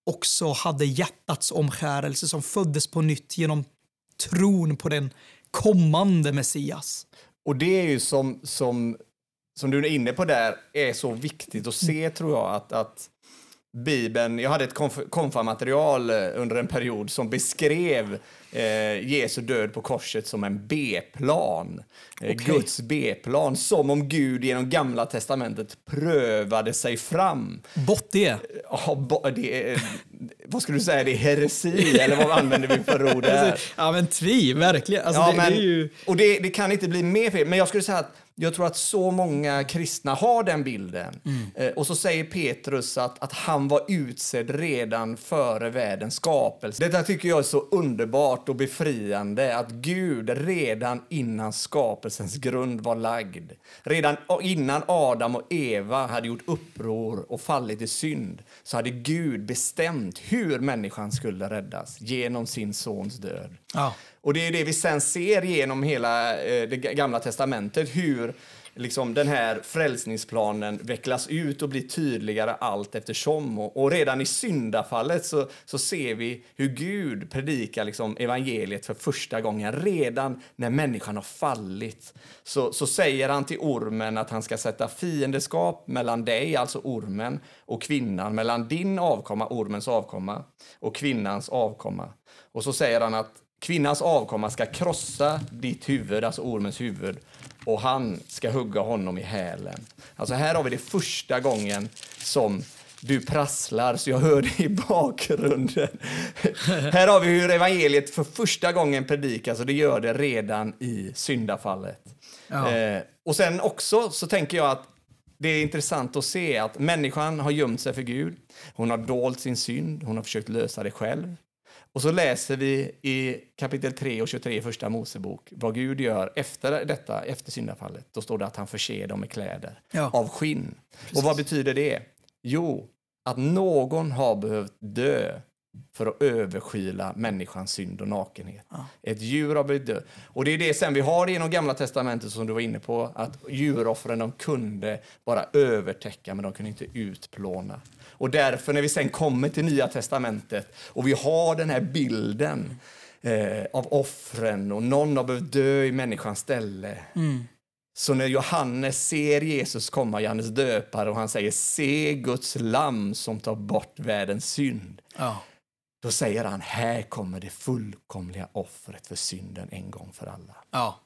också hade hjärtats omskärelse, som föddes på nytt genom tron på den kommande Messias. Och det är ju som, som, som du är inne på där, är så viktigt att se tror jag att, att Bibeln, jag hade ett konf konfamaterial eh, under en period som beskrev eh, Jesu död på korset som en B-plan. Eh, okay. Guds B-plan, som om Gud genom Gamla Testamentet prövade sig fram. Bort det? Ja, det är, vad skulle du säga, det är heresi, eller vad använder vi för ord <laughs> där? Ja, men tvi, verkligen. Alltså, ja, det, men, det ju... Och det, det kan inte bli mer fel, men jag skulle säga att jag tror att så många kristna har den bilden. Mm. Eh, och så säger Petrus att, att han var utsedd redan före världens skapelse. Detta tycker jag är så underbart och befriande, att Gud redan innan skapelsens grund var lagd, redan innan Adam och Eva hade gjort uppror och fallit i synd, så hade Gud bestämt hur människan skulle räddas genom sin sons död. Ja. Och det är det vi sen ser genom hela eh, det gamla testamentet, hur liksom den här frälsningsplanen vecklas ut och blir tydligare allt eftersom. Och, och redan i syndafallet så, så ser vi hur Gud predikar liksom evangeliet för första gången. Redan när människan har fallit så, så säger han till ormen att han ska sätta fiendeskap mellan dig, alltså ormen, och kvinnan, mellan din avkomma, ormens avkomma, och kvinnans avkomma. Och så säger han att Kvinnans avkomma ska krossa ditt huvud, alltså ormens huvud, och han ska hugga honom i hälen. Alltså här har vi det första gången som du prasslar så jag hör det i bakgrunden. <laughs> här har vi hur evangeliet för första gången predikas och det gör det redan i syndafallet. Ja. Eh, och sen också så tänker jag att det är intressant att se att människan har gömt sig för Gud. Hon har dolt sin synd, hon har försökt lösa det själv. Och så läser vi i kapitel 3 och 23 i Första Mosebok vad Gud gör efter detta, efter syndafallet. Då står det att han förser dem med kläder ja. av skinn. Precis. Och vad betyder det? Jo, att någon har behövt dö för att överskyla människans synd och nakenhet. Ja. Ett djur har blivit död. Och det är det sen vi har genom Gamla Testamentet som du var inne på, att djuroffren de kunde bara övertäcka men de kunde inte utplåna. Och därför när vi sen kommer till Nya Testamentet och vi har den här bilden eh, av offren och någon har behövt dö i människans ställe. Mm. Så när Johannes ser Jesus komma, Johannes döpare, och han säger se Guds lamm som tar bort världens synd. Ja. Då säger han, här kommer det fullkomliga offret för synden en gång för alla. Ja,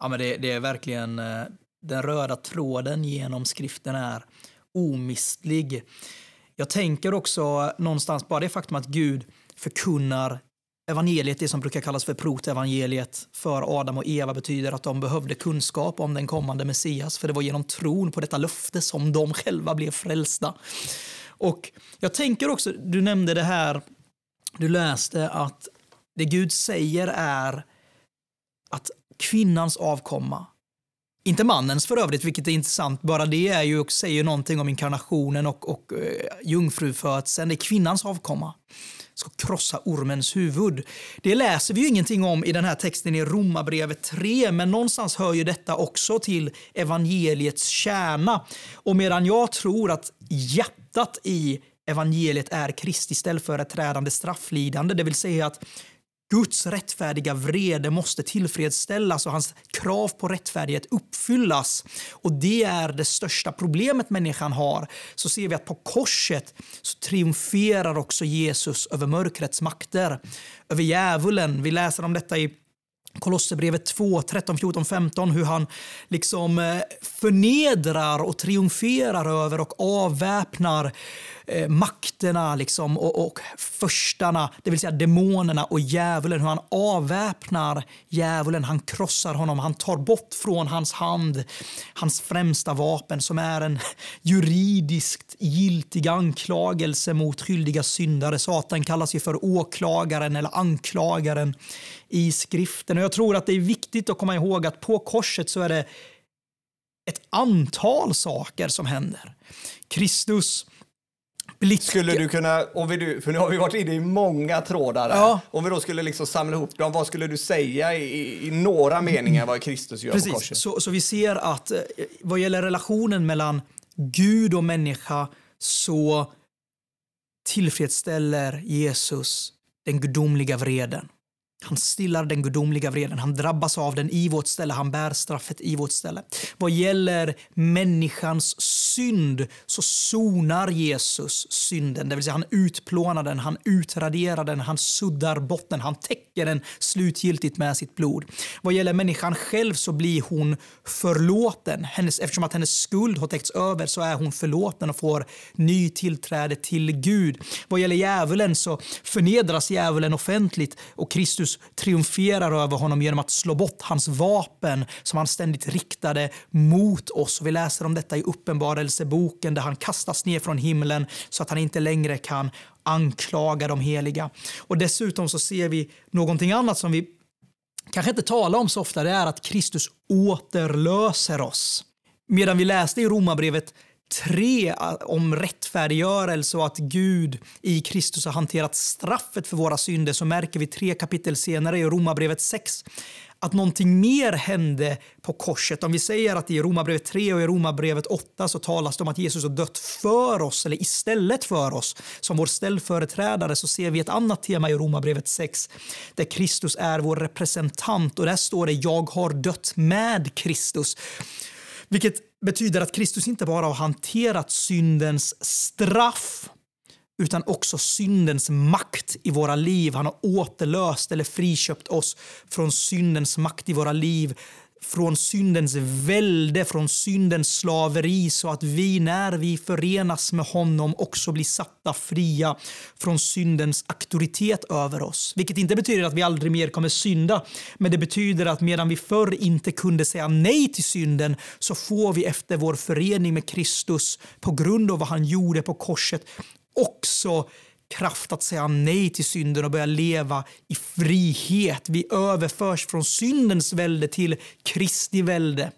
ja men det, det är verkligen eh, den röda tråden genom skriften är omistlig. Jag tänker också någonstans bara det faktum att Gud förkunnar evangeliet, det som brukar kallas för protevangeliet för Adam och Eva betyder att de behövde kunskap om den kommande Messias, för det var genom tron på detta löfte som de själva blev frälsta. Och jag tänker också, du nämnde det här, du läste att det Gud säger är att kvinnans avkomma inte mannens för övrigt, vilket är intressant. Bara det är ju, säger någonting om inkarnationen och, och eh, jungfrufödseln. Det är kvinnans avkomma ska krossa ormens huvud. Det läser vi ju ingenting om i den här texten i Romarbrevet 3, men någonstans hör ju detta också till evangeliets kärna. Och medan jag tror att hjärtat i evangeliet är Kristi ställföreträdande strafflidande, det vill säga att Guds rättfärdiga vrede måste tillfredsställas och hans krav på rättfärdighet uppfyllas. Och det är det största problemet människan har. Så ser vi att på korset så triumferar också Jesus över mörkrets makter, över djävulen. Vi läser om detta i Kolosserbrevet 2, 13, 14, 15, hur han liksom eh, förnedrar och triumferar över och avväpnar eh, makterna liksom, och, och förstarna, det vill säga demonerna och djävulen. Hur han avväpnar djävulen, han krossar honom, han tar bort från hans hand hans främsta vapen som är en juridiskt giltig anklagelse mot skyldiga syndare. Satan kallas ju för åklagaren eller anklagaren i skriften. Och jag tror att det är viktigt att komma ihåg att på korset så är det ett antal saker som händer. Kristus Blick. Skulle du kunna, om vi, för nu har vi varit inne i många trådar ja. Om vi då skulle liksom samla ihop dem, vad skulle du säga i, i några meningar vad Kristus gör Precis. på korset? Så, så vi ser att eh, vad gäller relationen mellan Gud och människa så tillfredsställer Jesus den gudomliga vreden. Han stillar den gudomliga vreden, han drabbas av den i vårt ställe, han bär straffet i vårt ställe. Vad gäller människans synd så sonar Jesus synden, det vill säga han utplånar den, han utraderar den, han suddar bort den, han täcker den slutgiltigt med sitt blod. Vad gäller människan själv så blir hon förlåten. Hennes, eftersom att hennes skuld har täckts över så är hon förlåten och får ny tillträde till Gud. Vad gäller djävulen så förnedras djävulen offentligt och Kristus Jesus triumferar över honom genom att slå bort hans vapen som han ständigt riktade mot oss. Vi läser om detta i Uppenbarelseboken där han kastas ner från himlen så att han inte längre kan anklaga de heliga. Och Dessutom så ser vi någonting annat som vi kanske inte talar om så ofta. Det är att Kristus återlöser oss. Medan vi läste i Romarbrevet 3 eh, om rättfärdiggörelse och att Gud i Kristus har hanterat straffet för våra synder så märker vi tre kapitel senare i Romarbrevet 6 att någonting mer hände på korset. Om vi säger att i Romarbrevet 3 och i Romarbrevet 8 så talas det om att Jesus har dött för oss eller istället för oss som vår ställföreträdare så ser vi ett annat tema i Romarbrevet 6 där Kristus är vår representant och där står det jag har dött med Kristus. Vilket betyder att Kristus inte bara har hanterat syndens straff utan också syndens makt i våra liv. Han har återlöst eller friköpt oss från syndens makt i våra liv från syndens välde, från syndens slaveri så att vi när vi förenas med honom också blir satta fria från syndens auktoritet över oss. Vilket inte betyder att vi aldrig mer kommer synda, men det betyder att medan vi förr inte kunde säga nej till synden så får vi efter vår förening med Kristus på grund av vad han gjorde på korset också kraft att säga nej till synden och börja leva i frihet. Vi överförs från syndens välde till Kristi välde.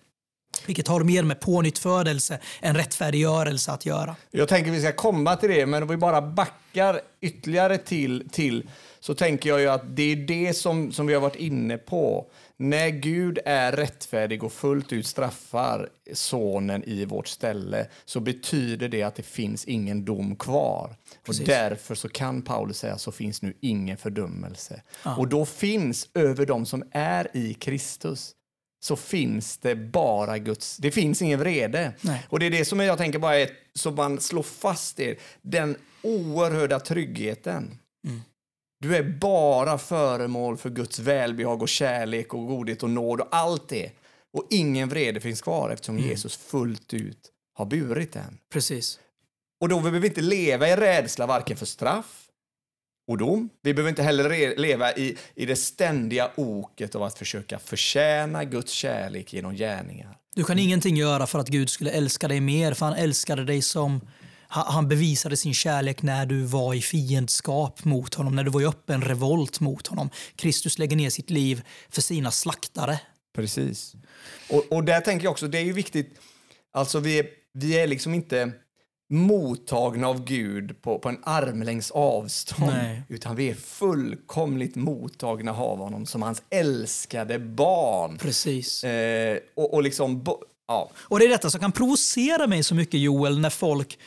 Vilket har mer med pånyttfödelse än rättfärdiggörelse att göra. Jag tänker vi ska komma till det, men om vi bara backar ytterligare till, till så tänker jag ju att det är det som, som vi har varit inne på. När Gud är rättfärdig och fullt ut straffar sonen i vårt ställe så betyder det att det finns ingen dom kvar. Precis. Och därför så kan Paulus säga så finns nu ingen fördömelse. Ah. Och då finns över dem som är i Kristus så finns det bara Guds... Det finns ingen vrede. Nej. Och det är det som jag tänker bara är, så man slår fast det, den oerhörda tryggheten. Mm. Du är bara föremål för Guds välbehag och kärlek och godhet och nåd och allt det. Och ingen vrede finns kvar eftersom mm. Jesus fullt ut har burit den. Precis. Och då behöver vi inte leva i rädsla varken för straff och dom. Vi behöver inte heller leva i, i det ständiga oket av att försöka förtjäna Guds kärlek genom gärningar. Du kan ingenting göra för att Gud skulle älska dig mer, för han älskade dig som han bevisade sin kärlek när du var i fiendskap mot honom, när du var i öppen revolt mot honom. Kristus lägger ner sitt liv för sina slaktare. Precis. Och, och där tänker jag också, det är ju viktigt, alltså vi, vi är liksom inte mottagna av Gud på, på en armlängds avstånd. Nej. Utan vi är fullkomligt mottagna av honom som hans älskade barn. Precis. Eh, och, och liksom... Ja. Och det är detta som kan provocera mig så mycket Joel, när folk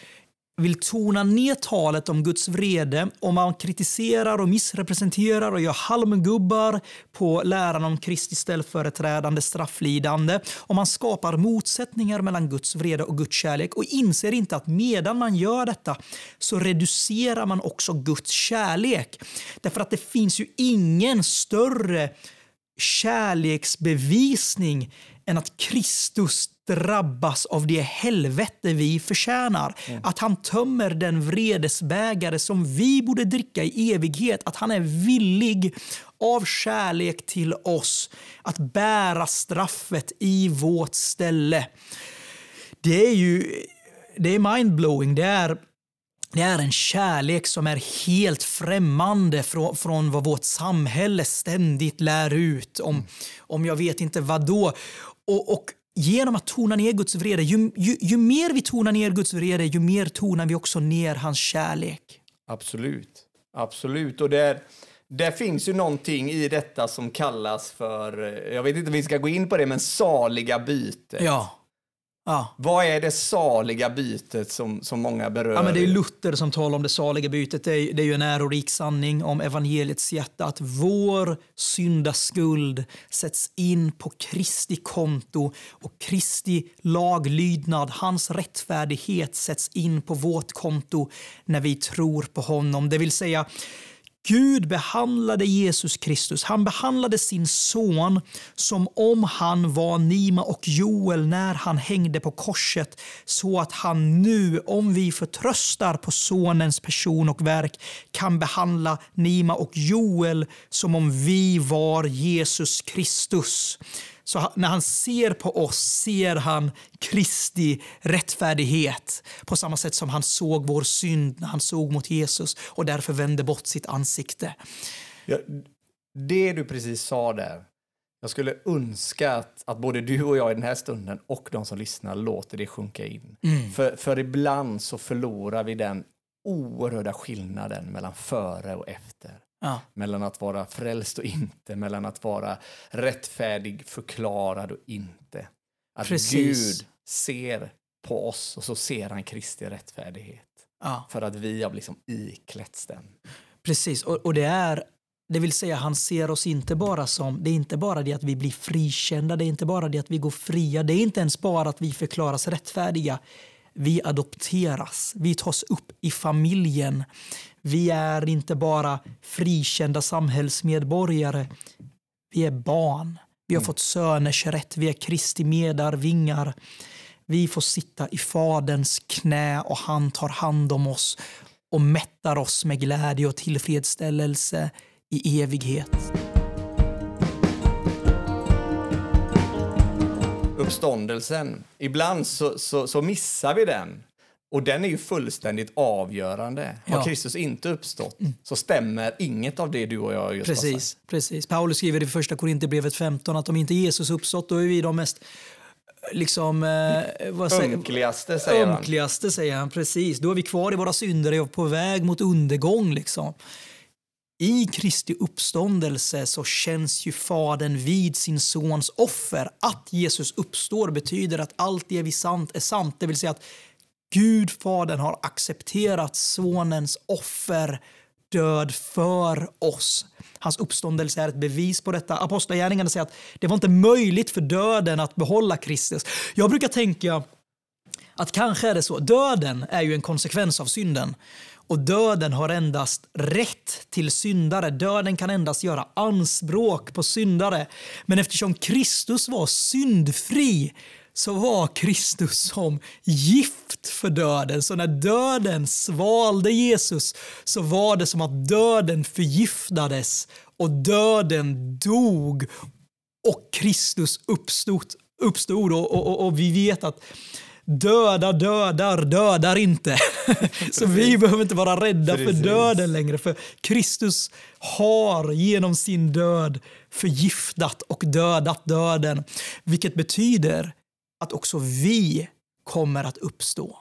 vill tona ner talet om Guds vrede och man kritiserar och missrepresenterar och gör halmgubbar på läran om Kristi ställföreträdande strafflidande och man skapar motsättningar mellan Guds vrede och Guds kärlek och inser inte att medan man gör detta så reducerar man också Guds kärlek. Därför att det finns ju ingen större kärleksbevisning än att Kristus drabbas av det helvete vi förtjänar. Mm. Att han tömmer den vredesbägare som vi borde dricka i evighet. Att han är villig av kärlek till oss att bära straffet i vårt ställe. Det är ju det är mindblowing. Det är det är en kärlek som är helt främmande från, från vad vårt samhälle ständigt lär ut om, om jag vet inte vad då. Och, och genom att tona ner Guds vrede, ju, ju, ju, mer vi tonar ner Guds vrede, ju mer tonar vi också ner hans kärlek. Absolut. Absolut. Och det, det finns ju någonting i detta som kallas för, jag vet inte om vi ska gå in på det, men saliga bytet. Ja. Ja. Vad är det saliga bytet som, som många berör? Ja, men det är Luther som talar om det saliga bytet. Det är, det är ju en ärorik sanning om evangeliets hjärta att vår syndaskuld sätts in på Kristi konto och Kristi laglydnad, hans rättfärdighet sätts in på vårt konto när vi tror på honom. Det vill säga Gud behandlade Jesus Kristus, han behandlade sin son som om han var Nima och Joel när han hängde på korset så att han nu, om vi förtröstar på sonens person och verk, kan behandla Nima och Joel som om vi var Jesus Kristus. Så när han ser på oss ser han Kristi rättfärdighet på samma sätt som han såg vår synd när han såg mot Jesus och därför vände bort sitt ansikte. Ja, det du precis sa där, jag skulle önska att, att både du och jag i den här stunden och de som lyssnar låter det sjunka in. Mm. För, för ibland så förlorar vi den oerhörda skillnaden mellan före och efter. Ja. Mellan att vara frälst och inte, mellan att vara rättfärdig, förklarad och inte. Att Precis. Gud ser på oss och så ser han Kristi rättfärdighet. Ja. För att vi har liksom iklätts den. Precis, och, och det är det vill säga han ser oss inte bara som, det är inte bara det att vi blir frikända, det är inte bara det att vi går fria, det är inte ens bara att vi förklaras rättfärdiga. Vi adopteras, vi tas upp i familjen. Vi är inte bara frikända samhällsmedborgare. Vi är barn. Vi har mm. fått söners rätt. Vi är Kristi medarvingar. Vi får sitta i Faderns knä och han tar hand om oss och mättar oss med glädje och tillfredsställelse i evighet. Uppståndelsen, ibland så, så, så missar vi den. Och den är ju fullständigt avgörande. Ja. Har Kristus inte uppstått mm. så stämmer inget av det du och jag just precis, har sagt. Precis. Paulus skriver i första Korinthierbrevet 15 att om inte Jesus uppstått då är vi de mest liksom... Eh, vad säger, ömkligaste säger han. Ömkligaste säger han, precis. Då är vi kvar i våra synder och på väg mot undergång liksom. I Kristi uppståndelse så känns ju Fadern vid sin sons offer. Att Jesus uppstår betyder att allt det vi sant är sant. Det vill säga att Gud, Fadern, har accepterat Sonens offer, död för oss. Hans uppståndelse är ett bevis på detta. Apostlagärningarna säger att det var inte möjligt för döden att behålla Kristus. Jag brukar tänka att kanske är det så. Döden är ju en konsekvens av synden. Och döden har endast rätt till syndare. Döden kan endast göra anspråk på syndare. Men eftersom Kristus var syndfri så var Kristus som gift för döden. Så när döden svalde Jesus så var det som att döden förgiftades och döden dog och Kristus uppstod. uppstod och, och, och vi vet att döda dödar, dödar inte. <laughs> så vi behöver inte vara rädda Precis. för döden längre. För Kristus har genom sin död förgiftat och dödat döden. Vilket betyder att också vi kommer att uppstå.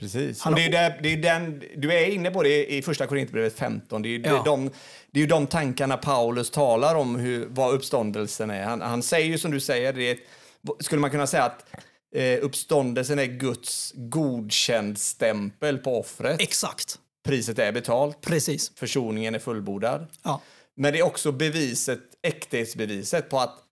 Precis. Och det är, där, det är den, du är inne på det i första Korinthierbrevet 15. Det är, ja. de, det är de tankarna Paulus talar om hur, vad uppståndelsen är. Han, han säger ju som du säger, det är, skulle man kunna säga att eh, uppståndelsen är Guds godkänd stämpel på offret. Exakt. Priset är betalt. Precis. Försoningen är fullbordad. Ja. Men det är också beviset, äkthetsbeviset på att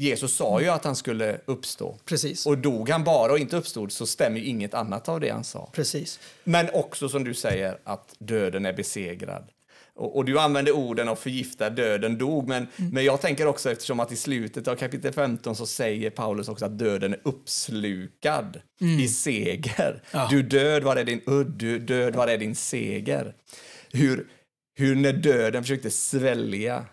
Jesus sa ju att han skulle uppstå. Precis. Och dog han bara och inte uppstod så stämmer inget annat av det han sa. Precis. Men också som du säger att döden är besegrad. Och, och, du använder orden och förgifta döden dog, men, mm. men jag tänker också eftersom att i slutet av kapitel 15 så säger Paulus också att döden är uppslukad mm. i seger. Ja. Du död, var är din udd? Du död, var är din seger? Hur, hur när döden försökte svälja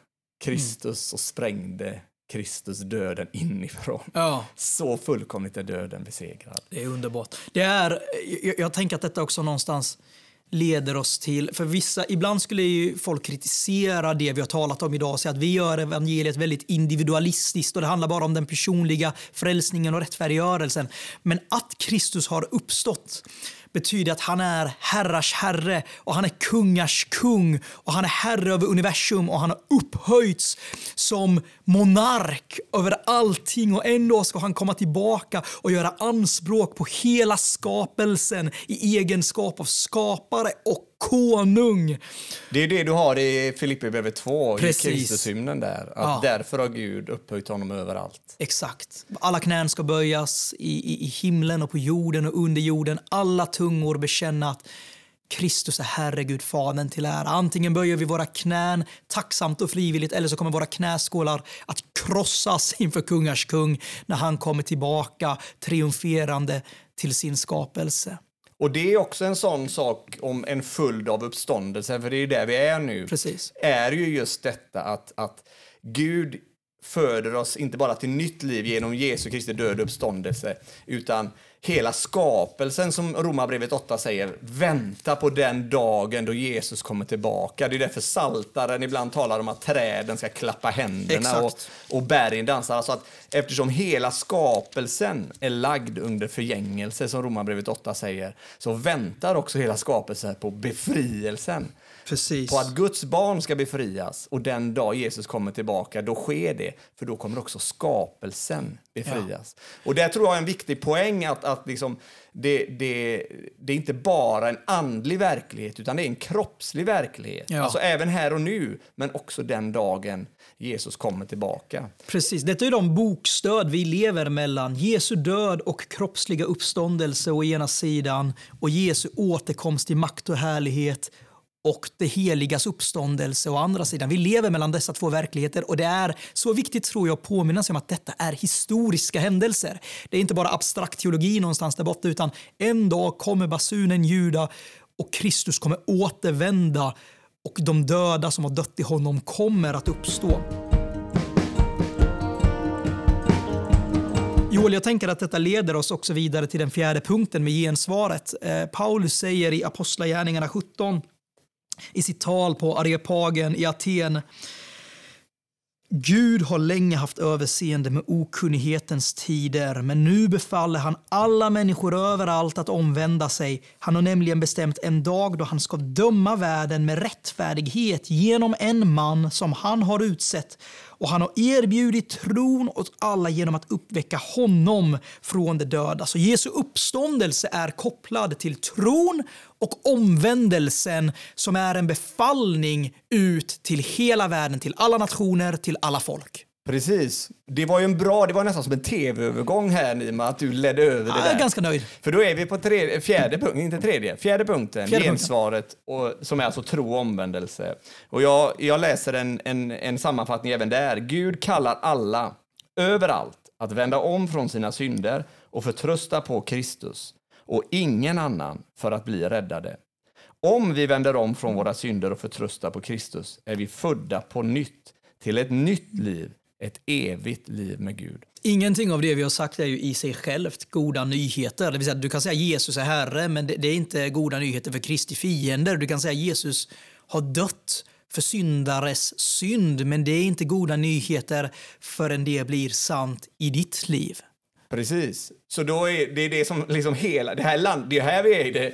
Kristus och sprängde Kristus döden inifrån. Ja. Så fullkomligt är döden besegrad. Det är underbart. Det är, jag, jag tänker att detta också någonstans leder oss till... För vissa, ibland skulle ju folk kritisera det vi har talat om idag och säga att vi gör evangeliet väldigt individualistiskt och det handlar bara om den personliga frälsningen och rättfärdiggörelsen. Men att Kristus har uppstått betyder att han är herrars herre och han är kungars kung och han är herre över universum och han har upphöjts som monark över allting och en dag ska han komma tillbaka och göra anspråk på hela skapelsen i egenskap av skapare och konung. Det är det du har i Filipperbrevet 2, Precis. i Kristushymnen där. Att ja. Därför har Gud upphöjt honom överallt. Exakt. Alla knän ska böjas i, i, i himlen och på jorden och under jorden. Alla tungor bekänna att Kristus är Herre, Gud Fadern till ära. Antingen böjer vi våra knän tacksamt och frivilligt eller så kommer våra knäskålar att krossas inför kungars kung när han kommer tillbaka triumferande till sin skapelse. Och det är också en sån sak om en följd av uppståndelse, för det är där vi är nu. Precis. Är ju just detta att, att Gud föder oss inte bara till nytt liv genom Jesu Kristi död och uppståndelse, utan hela skapelsen, som Romarbrevet 8 säger, väntar på den dagen då Jesus kommer tillbaka. Det är därför saltaren ibland talar om att träden ska klappa händerna och, och bergen dansar. Alltså att eftersom hela skapelsen är lagd under förgängelse, som Romarbrevet 8 säger, så väntar också hela skapelsen på befrielsen. Precis. På att Guds barn ska befrias och den dag Jesus kommer tillbaka, då sker det. För då kommer också skapelsen befrias. Ja. Och det tror jag är en viktig poäng att, att liksom, det, det, det är inte bara en andlig verklighet utan det är en kroppslig verklighet. Ja. Alltså även här och nu, men också den dagen Jesus kommer tillbaka. Precis, detta är de bokstöd vi lever mellan. Jesu död och kroppsliga uppståndelse å ena sidan och Jesu återkomst i makt och härlighet och det heligas uppståndelse å andra sidan. Vi lever mellan dessa två verkligheter och det är så viktigt tror jag att påminna sig om att detta är historiska händelser. Det är inte bara abstrakt teologi någonstans där borta utan en dag kommer basunen ljuda och Kristus kommer återvända och de döda som har dött i honom kommer att uppstå. Joel, jag tänker att detta leder oss också vidare till den fjärde punkten med gensvaret. Eh, Paulus säger i Apostlagärningarna 17 i sitt tal på Areopagen i Aten. Gud har länge haft överseende med okunnighetens tider, men nu befaller han alla människor överallt att omvända sig. Han har nämligen bestämt en dag då han ska döma världen med rättfärdighet genom en man som han har utsett och han har erbjudit tron åt alla genom att uppväcka honom från de döda. Så Jesu uppståndelse är kopplad till tron och omvändelsen som är en befallning ut till hela världen, till alla nationer, till alla folk. Precis. Det var ju en bra, det var nästan som en tv-övergång här Nima, att du ledde över det där. Jag är ganska nöjd. För då är vi på tredje, fjärde punkten, inte tredje, fjärde punkten, fjärde gensvaret, och, som är alltså tro och omvändelse. Och jag, jag läser en, en, en sammanfattning även där. Gud kallar alla, överallt, att vända om från sina synder och förtrösta på Kristus och ingen annan för att bli räddade. Om vi vänder om från våra synder och förtröstar på Kristus är vi födda på nytt till ett nytt liv ett evigt liv med Gud. Ingenting av det vi har sagt är ju i sig självt goda nyheter. Det vill säga, du kan säga Jesus är Herre, men det, är inte goda nyheter för Kristi fiender. Du kan säga Jesus har dött för syndares synd, men det är inte goda nyheter förrän det blir sant i ditt liv. Precis. Så då är det det som liksom hela det här landet, det här vi är i det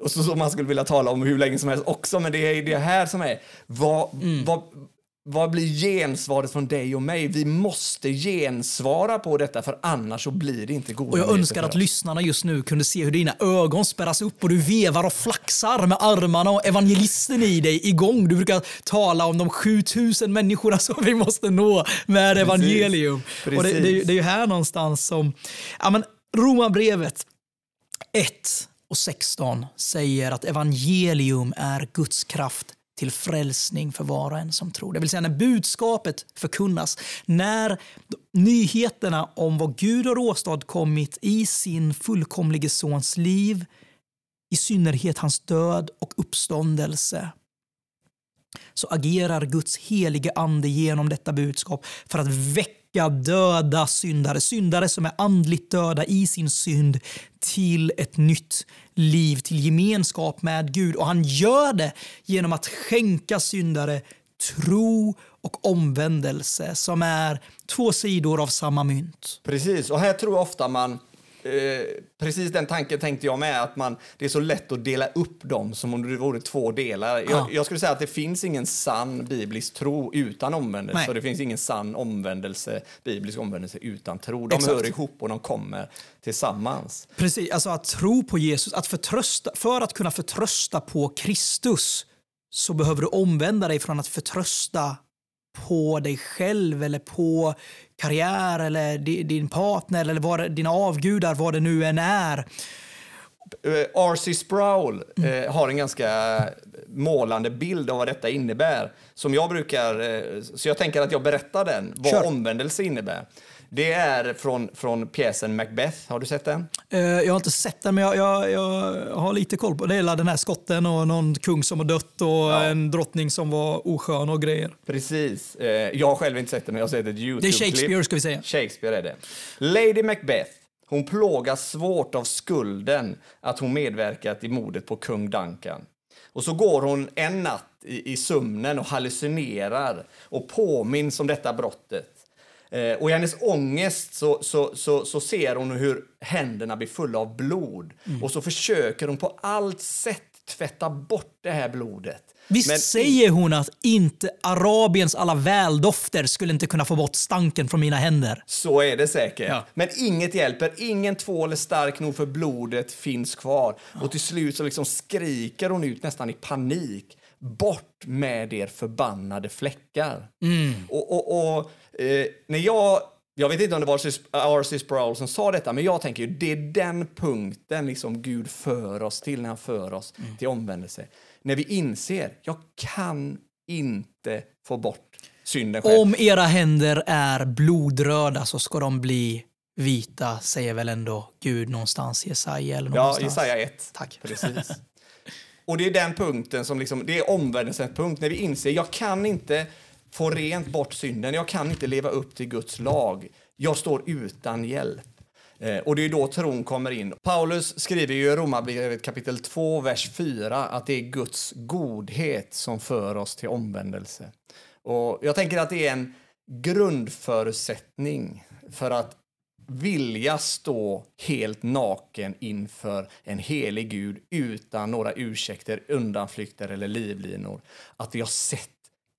och så som man skulle vilja tala om hur länge som helst också, men det är det här som är vad, mm. vad, vad blir gensvaret från dig och mig? Vi måste gensvara på detta, för annars så blir det inte goda Och Jag önskar att lyssnarna just nu kunde se hur dina ögon spärras upp och du vevar och flaxar med armarna och evangelisten i dig igång. Du brukar tala om de 7000 människorna som vi måste nå med Precis. evangelium. Precis. Och det, det, det, är ju här någonstans som... Ja, men Romarbrevet 1 och 16 säger att evangelium är Guds kraft till frälsning för var och en som tror. Det vill säga när budskapet förkunnas, när nyheterna om vad Gud har åstadkommit i sin fullkomlige sons liv, i synnerhet hans död och uppståndelse, så agerar Guds helige ande genom detta budskap för att väcka döda syndare, syndare som är andligt döda i sin synd, till ett nytt liv, till gemenskap med Gud. Och han gör det genom att skänka syndare tro och omvändelse som är två sidor av samma mynt. Precis, och här tror jag ofta man Eh, precis den tanken tänkte jag med, att man, det är så lätt att dela upp dem som om det vore två delar. Ja. Jag, jag, skulle säga att det finns ingen sann biblisk tro utan omvändelse Nej. och det finns ingen sann omvändelse, biblisk omvändelse utan tro. De Exakt. hör ihop och de kommer tillsammans. Precis, alltså att tro på Jesus, att förtrösta, för att kunna förtrösta på Kristus så behöver du omvända dig från att förtrösta på dig själv eller på karriär eller din partner eller vad, dina avgudar, vad det nu än är. Eh, R.C. Sproul mm. har en ganska målande bild av vad detta innebär. Som jag brukar, eh, så jag tänker att jag berättar den, vad Kör. omvändelse innebär. Det är från, från pjäsen Macbeth. Har du sett den? Uh, jag har inte sett den, men jag, jag, jag, har lite koll på det. Den här skotten och någon kung som har dött och ja. en drottning som var oskön och grejer. Precis. Uh, jag har själv inte sett den, men jag har sett ett YouTube-klipp. Det är Shakespeare, ska vi säga. Shakespeare är det. Lady Macbeth hon plågas svårt av skulden att hon medverkat i mordet på kung Duncan. Och så går hon en natt i, i sömnen och hallucinerar och påminns om detta brottet. Eh, och i hennes ångest så, så, så, så, ser hon hur händerna blir fulla av blod. Mm. Och så försöker hon på allt sätt tvätta bort det här blodet. Visst Men säger hon att inte Arabiens alla väldofter skulle inte kunna få bort stanken från mina händer? Så är det säkert. Ja. Men inget hjälper. Ingen tvål är stark nog för blodet finns kvar. Ja. Och till slut så liksom skriker hon ut nästan i panik. Bort med er förbannade fläckar. Mm. Och, och, och eh, när jag jag vet inte om det var R.C. Sproul som sa detta, men jag tänker ju det är den punkten liksom Gud för oss till när han för oss mm. till omvändelse. När vi inser, jag kan inte få bort synden själv. Om era händer är blodröda så ska de bli vita, säger väl ändå Gud någonstans i Jesaja? Eller någonstans. Ja, Jesaja 1. Tack. Precis. <laughs> Och det är den punkten som liksom, det är omvändelsens punkt, när vi inser, jag kan inte få rent bort synden. Jag kan inte leva upp till Guds lag. Jag står utan hjälp. Eh, och det är då tron kommer in. Paulus skriver ju i Romarbrevet kapitel 2, vers 4 att det är Guds godhet som för oss till omvändelse. Och jag tänker att det är en grundförutsättning för att vilja stå helt naken inför en helig Gud utan några ursäkter, undanflykter eller livlinor. Att vi har sett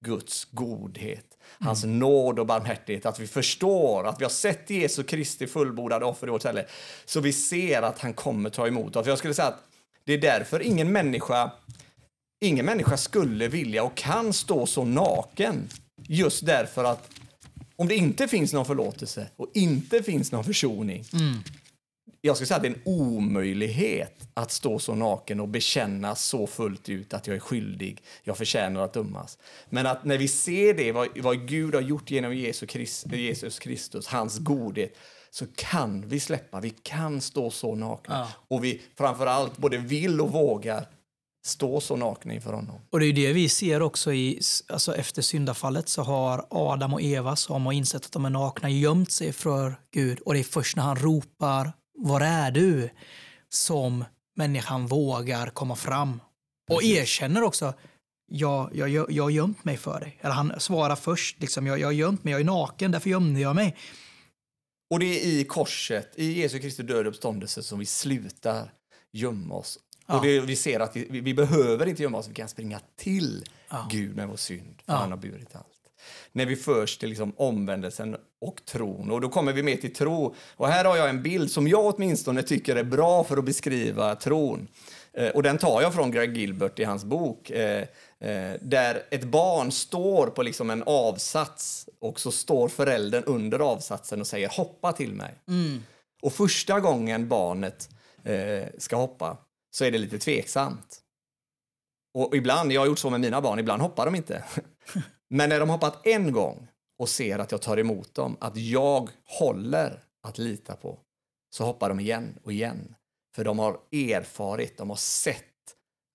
Guds godhet, hans mm. nåd och barmhärtighet, att vi förstår att vi har sett Jesu Kristi fullbordade offer i vårt ställe, så vi ser att han kommer ta emot oss. Jag skulle säga att det är därför ingen människa, ingen människa skulle vilja och kan stå så naken, just därför att om det inte finns någon förlåtelse och inte finns någon försoning, mm jag skulle säga att det är en omöjlighet att stå så naken och bekänna så fullt ut att jag är skyldig, jag förtjänar att dömas. Men att när vi ser det, vad, vad Gud har gjort genom Jesus, Christ, Jesus Kristus, hans godhet, så kan vi släppa, vi kan stå så nakna. Ja. Och vi framförallt både vill och vågar stå så nakna inför honom. Och det är det vi ser också i, alltså efter syndafallet så har Adam och Eva som har insett att de är nakna gömt sig för Gud och det är först när han ropar var är du? Som människan vågar komma fram och erkänner också jag, jag, jag, jag har gömt mig för dig. Eller han svarar först, liksom, jag, jag har gömt mig, jag är naken, därför gömde jag mig. Och det är i korset, i Jesu Kristi död och uppståndelse som vi slutar gömma oss. Ja. Och det, vi ser att vi, vi, behöver inte gömma oss, vi kan springa till ja. Gud med vår synd, för ja. han har burit allt när vi förs till liksom omvändelsen och tron. Och då kommer vi med till tro. Och här har jag en bild som jag åtminstone tycker är bra för att beskriva tron. Eh, och den tar jag från Greg Gilbert i hans bok. Eh, eh, där ett barn står på liksom en avsats och så står föräldern under avsatsen och säger hoppa till mig. Mm. Och första gången barnet ska hoppa så är det lite tveksamt. Och ibland, jag har gjort så med mina barn, ibland hoppar de inte. <laughs> Men när de hoppat en gång och ser att jag tar emot dem, att jag håller att lita på, så hoppar de igen och igen. För de har erfarit, de har sett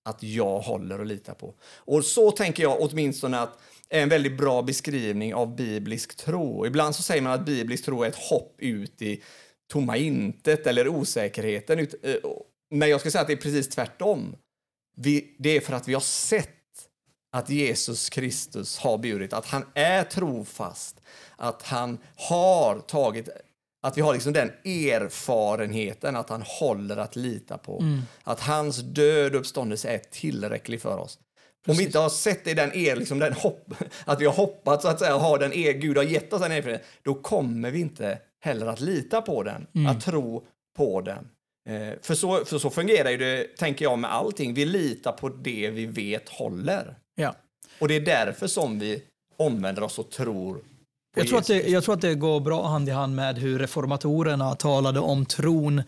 att jag håller och litar på. Och så tänker jag åtminstone att är en väldigt bra beskrivning av biblisk tro. Ibland så säger man att biblisk tro är ett hopp ut i tomma intet eller osäkerheten. Eh, men jag ska säga att det är precis tvärtom. Vi, det är för att vi har sett att Jesus Kristus har burit, att han är trofast, att han har tagit att vi har liksom den erfarenheten att han håller att lita på. Mm. Att hans död uppståndelse är tillräcklig för oss. Precis. Om vi inte har sett det, den er, liksom den hopp, att vi har hoppats att säga, ha den er, Gud har gett oss den erfarenheten, då kommer vi inte heller att lita på den, mm. att tro på den. Eh, för, så, för så fungerar ju det, tänker jag, med allting. Vi litar på det vi vet håller. Ja. Och det är därför som vi omvänder oss och tror jag tror, att det, jag tror att det går bra hand i hand med hur reformatorerna talade om tron.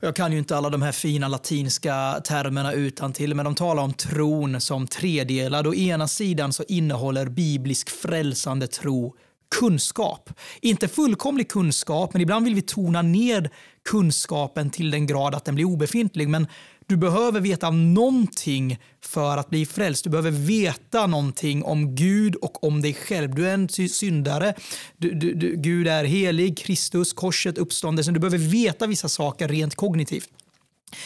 Jag kan ju inte alla de här fina latinska termerna utan till, men de talar om tron som tredelad. Å ena sidan så innehåller biblisk frälsande tro kunskap. Inte fullkomlig kunskap, men ibland vill vi tona ner kunskapen till den grad att den blir obefintlig. Men du behöver veta någonting för att bli frälst. Du behöver veta någonting om Gud och om dig själv. Du är en syndare. Du, du, du, Gud är helig, Kristus, korset, uppståndelsen. Du behöver veta vissa saker rent kognitivt.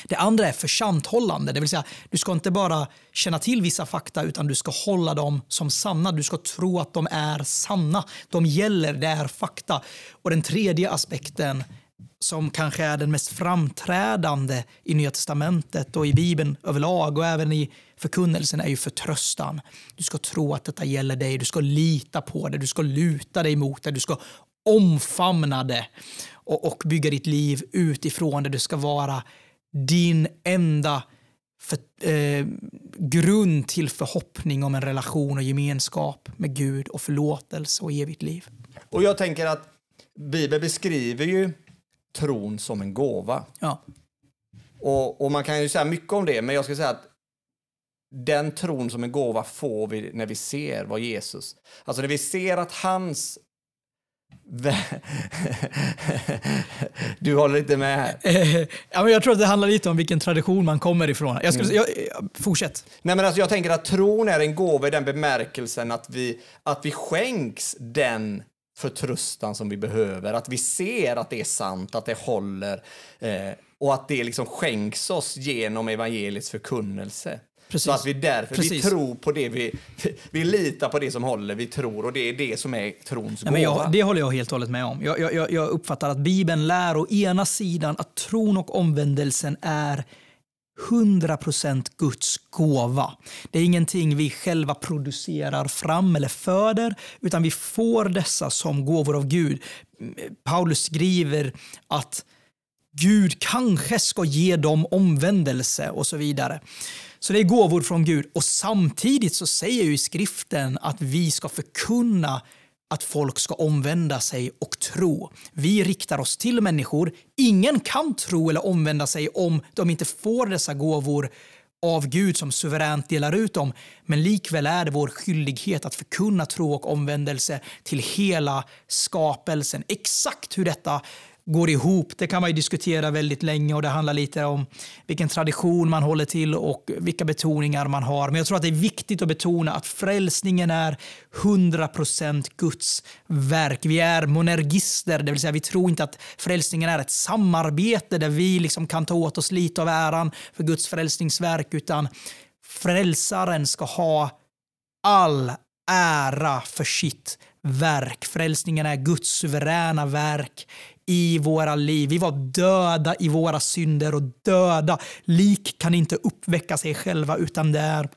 Det andra är försanthållande, det vill säga du ska inte bara känna till vissa fakta utan du ska hålla dem som sanna. Du ska tro att de är sanna. De gäller, det är fakta. Och den tredje aspekten som kanske är den mest framträdande i Nya Testamentet och i Bibeln överlag och även i förkunnelsen är ju förtröstan. Du ska tro att detta gäller dig, du ska lita på det, du ska luta dig mot det, du ska omfamna det och, och bygga ditt liv utifrån det. Du ska vara din enda för, eh, grund till förhoppning om en relation och gemenskap med Gud och förlåtelse och evigt liv. Och jag tänker att Bibeln beskriver ju tron som en gåva. Ja. Och, och man kan ju säga mycket om det, men jag ska säga att den tron som en gåva får vi när vi ser vad Jesus... Alltså när vi ser att hans... <laughs> du håller inte med här? <laughs> ja, men jag tror att det handlar lite om vilken tradition man kommer ifrån. Jag skulle, mm. jag, fortsätt. Nej, men alltså jag tänker att tron är en gåva i den bemärkelsen att vi, att vi skänks den förtröstan som vi behöver. Att vi ser att det är sant, att det håller eh, och att det liksom skänks oss genom evangeliets förkunnelse. Precis. Så att vi därför vi tror på det, vi, vi litar på det som håller, vi tror och det är det som är trons gåva. Ja, jag, det håller jag helt och hållet med om. Jag, jag, jag uppfattar att Bibeln lär å ena sidan att tron och omvändelsen är 100% Guds gåva. Det är ingenting vi själva producerar fram eller föder, utan vi får dessa som gåvor av Gud. Paulus skriver att Gud kanske ska ge dem omvändelse och så vidare. Så det är gåvor från Gud. Och samtidigt så säger ju skriften att vi ska förkunna att folk ska omvända sig och tro. Vi riktar oss till människor. Ingen kan tro eller omvända sig om de inte får dessa gåvor av Gud som suveränt delar ut dem. Men likväl är det vår skyldighet att förkunna tro och omvändelse till hela skapelsen. Exakt hur detta går ihop. Det kan man ju diskutera väldigt länge och det handlar lite om vilken tradition man håller till och vilka betoningar man har. Men jag tror att det är viktigt att betona att frälsningen är 100% Guds verk. Vi är monergister, det vill säga vi tror inte att frälsningen är ett samarbete där vi liksom kan ta åt oss lite av äran för Guds frälsningsverk, utan frälsaren ska ha all ära för sitt verk. Frälsningen är Guds suveräna verk i våra liv. Vi var döda i våra synder och döda. Lik kan inte uppväcka sig själva utan det är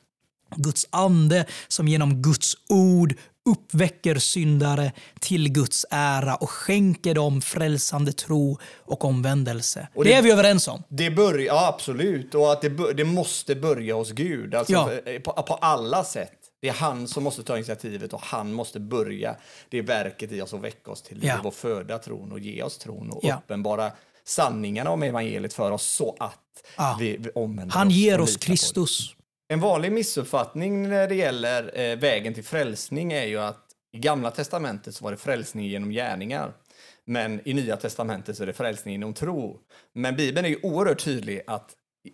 Guds ande som genom Guds ord uppväcker syndare till Guds ära och skänker dem frälsande tro och omvändelse. Och det, det, är vi överens om. Det börjar, ja, absolut. Och att det, det måste börja hos Gud. Alltså ja. på, på alla sätt. Det är han som måste ta initiativet och han måste börja det verket i oss och väcka oss till liv ja. och föda tron och ge oss tron och ja. uppenbara sanningarna om evangeliet för oss så att ja. vi, omvänder Han ger oss Kristus. En vanlig missuppfattning när det gäller eh, vägen till frälsning är ju att i Gamla testamentet så var det frälsning genom gärningar. Men i Nya testamentet så är det frälsning genom tro. Men Bibeln är ju oerhört tydlig att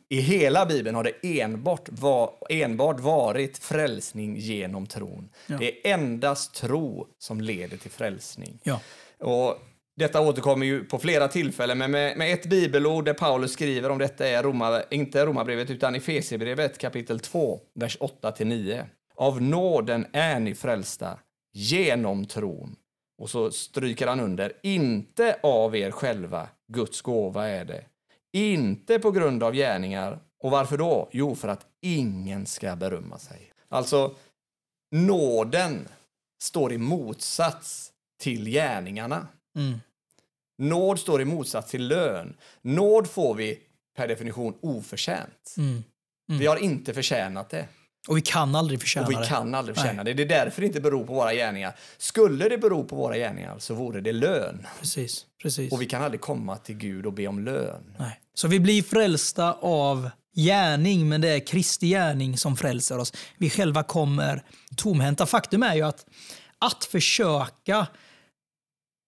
i hela Bibeln har det enbart, var, enbart varit frälsning genom tron. Ja. Det är endast tro som leder till frälsning. Ja. Och detta återkommer ju på flera tillfällen, men med, med ett bibelord där Paulus skriver om detta är Roma, inte Romarbrevet utan Efesierbrevet kapitel 2, vers 8-9. Av nåden är ni frälsta genom tron. Och så stryker han under, inte av er själva, Guds gåva är det. Inte på grund av gärningar. Och varför då? Jo, för att ingen ska berömma sig. Alltså, nåden står i motsats till gärningarna. Mm. Nåd står i motsats till lön. Nåd får vi per definition oförtjänt. Mm. Vi har inte förtjänat det. Och vi kan aldrig förtjäna Och vi det. kan aldrig förtjäna det. Det är därför det inte beror på våra gärningar. Skulle det bero på våra gärningar så vore det lön. Precis, precis. Och vi kan aldrig komma till Gud och be om lön. Nej. Så vi blir frälsta av gärning, men det är Kristi gärning som frälser oss. Vi själva kommer tomhänta. Faktum är ju att att försöka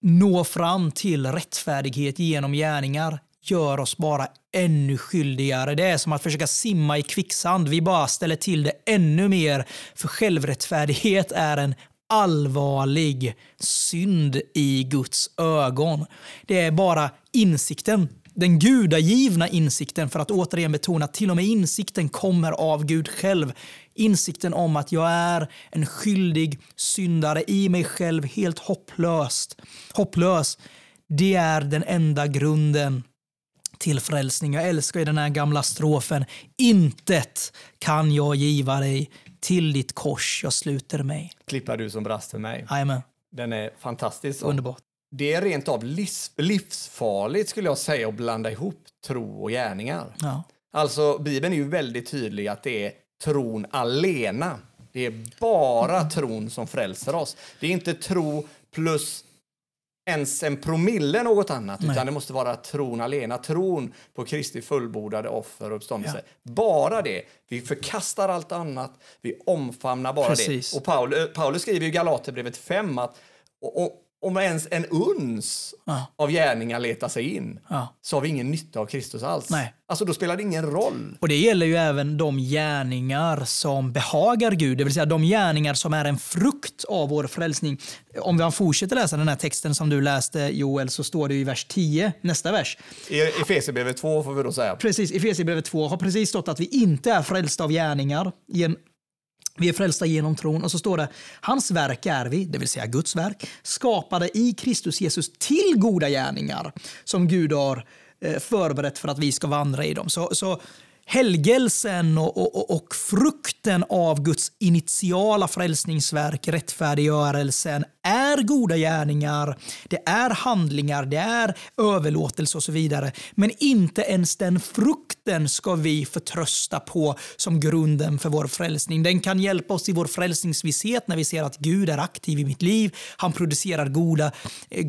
nå fram till rättfärdighet genom gärningar gör oss bara ännu skyldigare. Det är som att försöka simma i kvicksand. Vi bara ställer till det ännu mer. För självrättfärdighet är en allvarlig synd i Guds ögon. Det är bara insikten, den gudagivna insikten, för att återigen betona att till och med insikten kommer av Gud själv. Insikten om att jag är en skyldig syndare i mig själv, helt hopplöst. hopplös. Det är den enda grunden till frälsning. Jag älskar ju den här gamla strofen. Intet kan jag giva dig, till ditt kors jag sluter mig. Klippar du som brast för mig. Jajamän, Den är fantastisk. underbart. Det är rent av livs, livsfarligt skulle jag säga att blanda ihop tro och gärningar. Ja. Alltså, Bibeln är ju väldigt tydlig att det är tron alena. Det är bara tron som frälser oss. Det är inte tro plus ens en promille något annat, Nej. utan det måste vara tron alena. Tron på Kristi fullbordade offer och uppståndelse. Bara det. Vi förkastar allt annat. Vi omfamnar bara Precis. det. Och Paulus, Paulus skriver i Galaterbrevet 5 att och, och, om ens en uns Ja. av gärningar letar sig in Ja. så har vi ingen nytta av Kristus alls. Nej. Alltså då spelar det ingen roll. Och det gäller ju även de gärningar som behagar Gud, det vill säga de gärningar som är en frukt av vår frälsning. Om vi fortsätter läsa den här texten som du läste Joel så står det i vers 10, nästa vers. I Efesierbrevet 2 får vi då säga. Precis, i Efesierbrevet 2 har precis stått att vi inte är frälsta av gärningar. Vi är frälsta genom tron. Och så står det, hans verk är vi, det vill säga Guds verk, skapade i Kristus Jesus till goda gärningar som Gud har eh, förberett för att vi ska vandra i dem. Så, så helgelsen och, och, och frukten av Guds initiala frälsningsverk, rättfärdiggörelsen, är goda gärningar, det är handlingar, det är överlåtelse och så vidare. Men inte ens den frukten ska vi förtrösta på som grunden för vår frälsning. Den kan hjälpa oss i vår frälsningsvisshet när vi ser att Gud är aktiv i mitt liv. Han producerar goda, eh,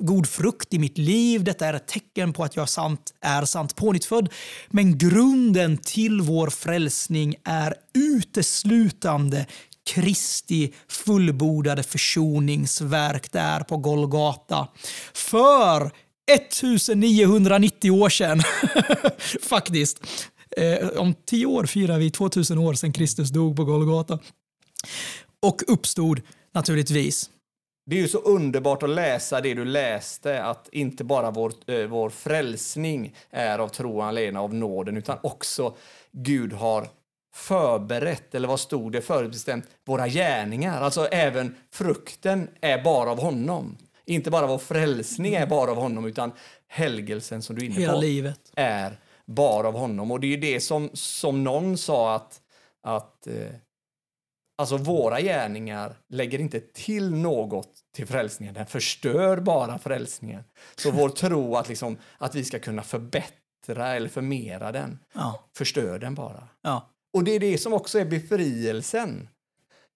god frukt i mitt liv. Detta är ett tecken på att jag sant, är sant pånyttfödd. Men grunden till vår frälsning är uteslutande Kristi fullbordade försoningsverk där på Golgata. För 1990 år sedan, <laughs> faktiskt. Eh, om tio år firar vi 2000 år sedan Kristus dog på Golgata. Och uppstod naturligtvis. Det är ju så underbart att läsa det du läste, att inte bara vår, eh, vår frälsning är av tro alena av nåden, utan också Gud har förberett, eller vad stod det förutbestämt, våra gärningar. Alltså även frukten är bara av honom. Inte bara vår frälsning är bara av honom, utan helgelsen som du är inne Hela på livet. är bara av honom. Och det är ju det som, som någon sa att, att eh, alltså våra gärningar lägger inte till något till frälsningen, den förstör bara frälsningen. Så vår <laughs> tro att, liksom, att vi ska kunna förbättra eller förmera den, Ja, förstör den bara. ja, Och det är det som också är befrielsen.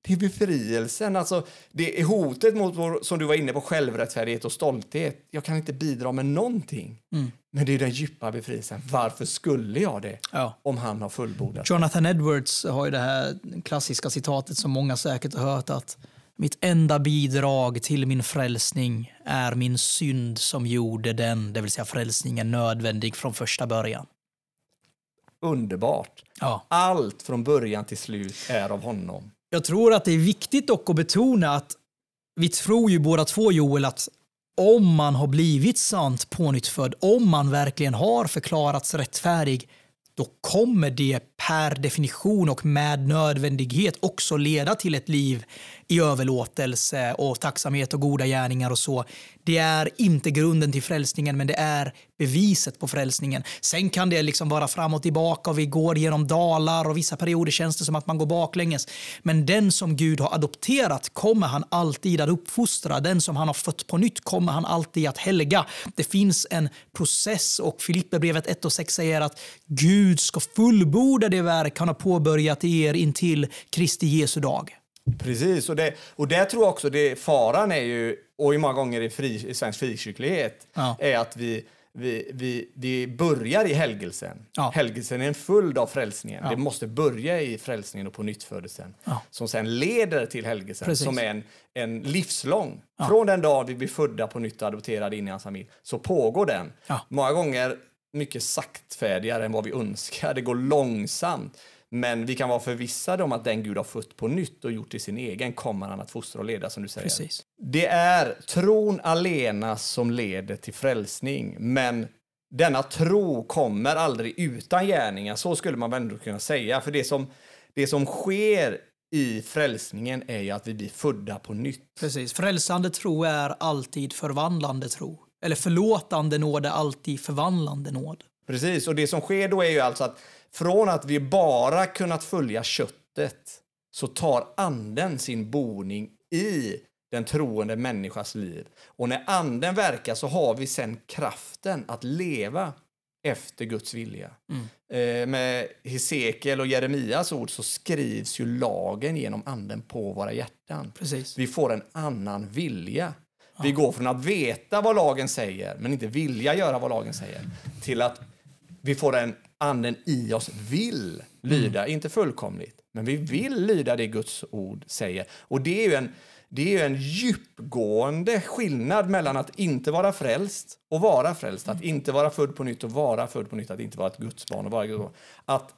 Det är befrielsen. Alltså, det är hotet mot vår, som du var inne på, självrättfärdighet och stolthet. Jag kan inte bidra med någonting. Mm. Men det är den djupa befrielsen. Varför skulle jag det? Ja. Om han har fullbordat. Jonathan Edwards har ju det här klassiska citatet som många säkert har hört att mitt enda bidrag till min frälsning är min synd som gjorde den, det vill säga frälsningen, nödvändig från första början. Underbart. Ja. Allt från början till slut är av honom. Jag tror att det är viktigt dock att betona att vi tror ju båda två Joel att om man har blivit sant pånyttfödd, om man verkligen har förklarats rättfärdig, då kommer det per definition och med nödvändighet också leda till ett liv i överlåtelse och tacksamhet och goda gärningar och så. Det är inte grunden till frälsningen, men det är beviset på frälsningen. Sen kan det liksom vara fram och tillbaka och vi går genom dalar och vissa perioder känns det som att man går baklänges. Men den som Gud har adopterat kommer han alltid att uppfostra. Den som han har fött på nytt kommer han alltid att helga. Det finns en process och Filipperbrevet 1 och 6 säger att Gud ska fullborda det verk han har påbörjat i er intill Kristi Jesu dag. Precis, och, det, och där tror jag också det faran är ju, och i många gånger i, fri, i svensk frikyrklighet, Ja. är att vi, vi, vi, det börjar i helgelsen. Ja. Helgelsen är en följd av frälsningen. Ja. Det måste börja i frälsningen och på nyttfödelsen. Ja. Som sen leder till helgelsen, Precis. som är en, en livslång. Från den dag vi blir födda på nytt och adopterade in i hans familj, så pågår den. Ja. Många gånger mycket saktfärdigare än vad vi önskar. Det går långsamt. Men vi kan vara förvissade om att den Gud har fött på nytt och gjort till sin egen kommer han att fostra och leda som du säger. Precis. Det är tron alena som leder till frälsning, men denna tro kommer aldrig utan gärningar. Så skulle man väl ändå kunna säga. För det som, det som sker i frälsningen är ju att vi blir födda på nytt. Precis. Frälsande tro är alltid förvandlande tro. Eller förlåtande nåd är alltid förvandlande nåd. Precis, och det som sker då är ju alltså att från att vi bara kunnat följa köttet så tar anden sin boning i den troende människas liv. Och när anden verkar så har vi sen kraften att leva efter Guds vilja. Eh, med Hesekiel och Jeremias ord så skrivs ju lagen genom anden på våra hjärtan. Precis. Vi får en annan vilja. Vi går från att veta vad lagen säger, men inte vilja göra vad lagen säger, till att vi får en anden i oss vill lyda, inte fullkomligt, men vi vill lyda det Guds ord säger. Och det är ju en, det är en djupgående skillnad mellan att inte vara frälst och vara frälst, att inte vara född på nytt och vara född på nytt, att inte vara ett Guds barn och vara Guds barn. Att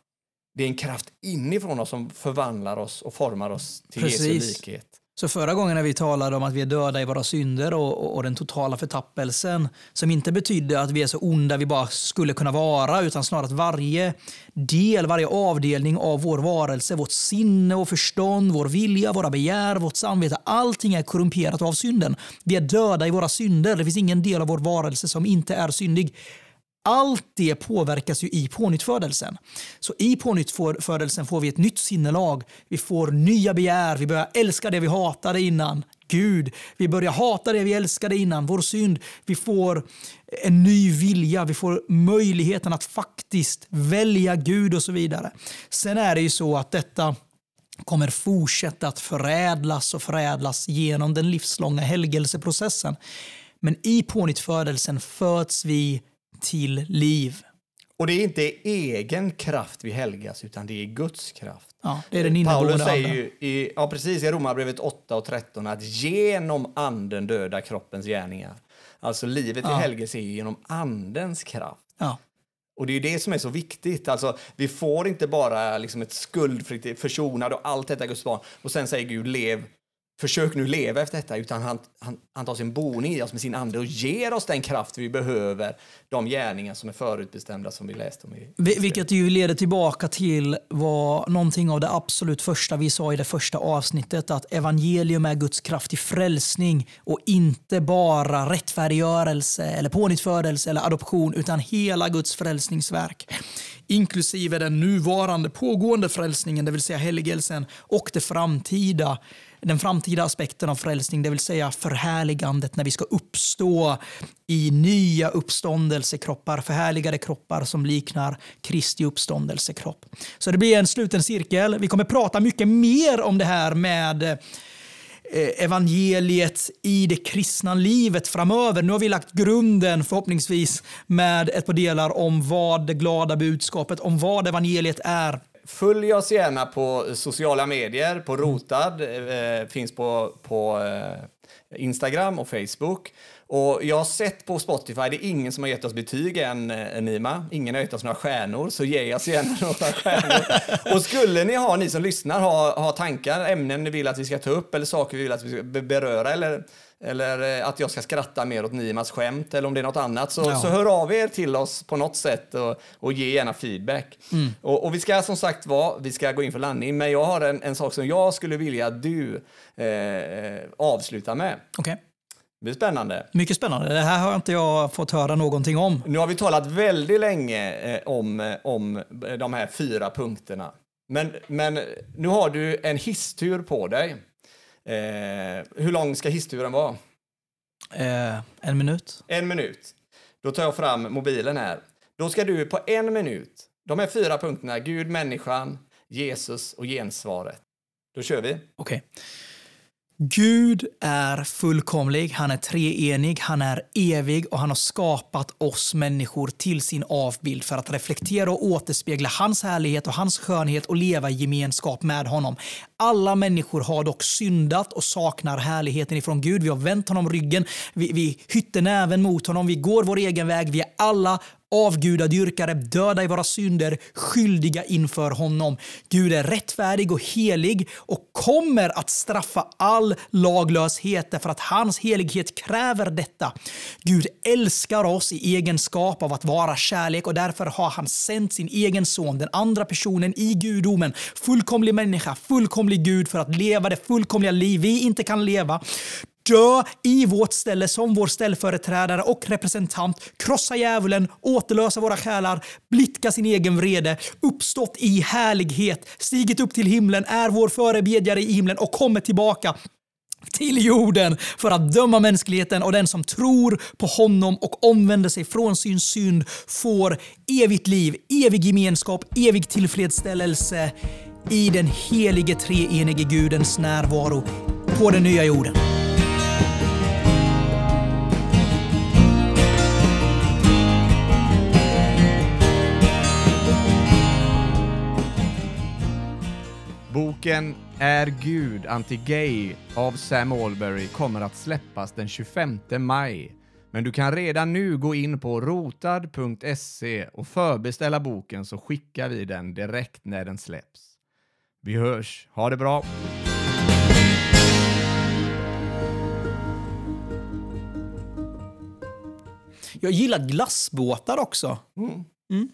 det är en kraft inifrån oss som förvandlar oss och formar oss till Jesu Precis. likhet. Så förra gången när vi talade om att vi är döda i våra synder och, och, och den totala förtappelsen, som inte betydde att vi är så onda vi bara skulle kunna vara, utan snarare att varje del, varje avdelning av vår varelse, vårt sinne och förstånd, vår vilja, våra begär, vårt samvete, allting är korrumperat av synden. Vi är döda i våra synder. Det finns ingen del av vår varelse som inte är syndig. Allt det påverkas ju i pånyttfödelsen. Så i pånyttfödelsen får vi ett nytt sinnelag. Vi får nya begär. Vi börjar älska det vi hatade innan. Gud. Vi börjar hata det vi älskade innan, vår synd. Vi får en ny vilja. Vi får möjligheten att faktiskt välja Gud och så vidare. Sen är det ju så att detta kommer fortsätta att förädlas och förädlas genom den livslånga helgelseprocessen. Men i pånyttfödelsen föds vi till liv. Och det är inte egen kraft vi helgas, utan det är Guds kraft. Ja, det är den Paulus säger ju i, ja, precis, i Romarbrevet 8 och 13 att genom anden döda kroppens gärningar. Alltså livet i Ja. helgelse är ju genom andens kraft. Ja, Och det är det som är så viktigt. Alltså, vi får inte bara liksom ett skuldfritt, försonad och allt detta Guds barn och sen säger Gud lev, försök nu leva efter detta, utan han, han, han tar sin boning i oss med sin ande och ger oss den kraft vi behöver, de gärningar som är förutbestämda som vi läste om i Vi- Vilket ju leder tillbaka till vad någonting av det absolut första vi sa i det första avsnittet. Att evangelium är Guds kraft till frälsning och inte bara rättfärdiggörelse eller pånyttfödelse eller adoption utan hela Guds frälsningsverk. Inklusive den nuvarande pågående frälsningen, det vill säga helgelsen och det framtida den framtida aspekten av frälsning, det vill säga förhärligandet när vi ska uppstå i nya uppståndelsekroppar, förhärligade kroppar som liknar Kristi uppståndelsekropp. Så det blir en sluten cirkel. Vi kommer prata mycket mer om det här med eh, evangeliet i det kristna livet framöver. Nu har vi lagt grunden förhoppningsvis med ett par delar om vad det glada budskapet, om vad evangeliet är. Följ oss gärna på sociala medier, på Rotad, eh, finns på, på eh, Instagram och Facebook. Och jag har sett på Spotify, det är ingen som har gett oss betyg än, eh, Nima. Ingen har gett oss några stjärnor, så ge oss gärna <laughs> några stjärnor. och skulle ni ha, ni som lyssnar, ha, ha tankar, ämnen ni vill att vi ska ta upp eller saker vi vill att vi ska beröra eller, eller eh, att jag ska skratta mer åt Nimas skämt eller om det är något annat, så, ja. så hör av er till oss på något sätt och, och ge gärna feedback. Mm. Och, och, vi ska som sagt vara, vi ska gå in för landning, men jag har en, en sak som jag skulle vilja att du eh, eh avslutar med. Okay. Det blir spännande. Mycket spännande. Det här har inte jag fått höra någonting om. Nu har vi talat väldigt länge eh, om, om de här fyra punkterna. Men, men nu har du en hisstur på dig. Eh, hur lång ska hissturen vara? Eh, en minut. En minut. Då tar jag fram mobilen här. Då ska du på en minut, de här fyra punkterna, Gud, människan, Jesus och gensvaret. Då kör vi. Okej. Okay. Gud är fullkomlig, han är treenig, han är evig och han har skapat oss människor till sin avbild för att reflektera och återspegla hans härlighet och hans skönhet och leva i gemenskap med honom. Alla människor har dock syndat och saknar härligheten ifrån Gud. Vi har vänt honom ryggen, vi, vi hytter näven mot honom, vi går vår egen väg. Vi är alla avgudadyrkare, döda i våra synder, skyldiga inför honom. Gud är rättfärdig och helig och kommer att straffa all laglöshet därför att hans helighet kräver detta. Gud älskar oss i egenskap av att vara kärlek och därför har han sänt sin egen son, den andra personen i gudomen, fullkomlig människa, fullkomlig fullkomlig Gud för att leva det fullkomliga liv vi inte kan leva. Dö i vårt ställe som vår ställföreträdare och representant, krossa djävulen, återlösa våra själar, blidka sin egen vrede, uppstått i härlighet, stigit upp till himlen, är vår förebedjare i himlen och kommer tillbaka till jorden för att döma mänskligheten. Och den som tror på honom och omvänder sig från sin synd får evigt liv, evig gemenskap, evig tillfredsställelse i den helige treenige Gudens närvaro på den nya jorden. Boken Är Gud anti-gay av Sam Alberry kommer att släppas den 25 maj. Men du kan redan nu gå in på rotad.se och förbeställa boken så skickar vi den direkt när den släpps. Vi hörs, ha det bra! Jag gillar glassbåtar också. Mm. Mm.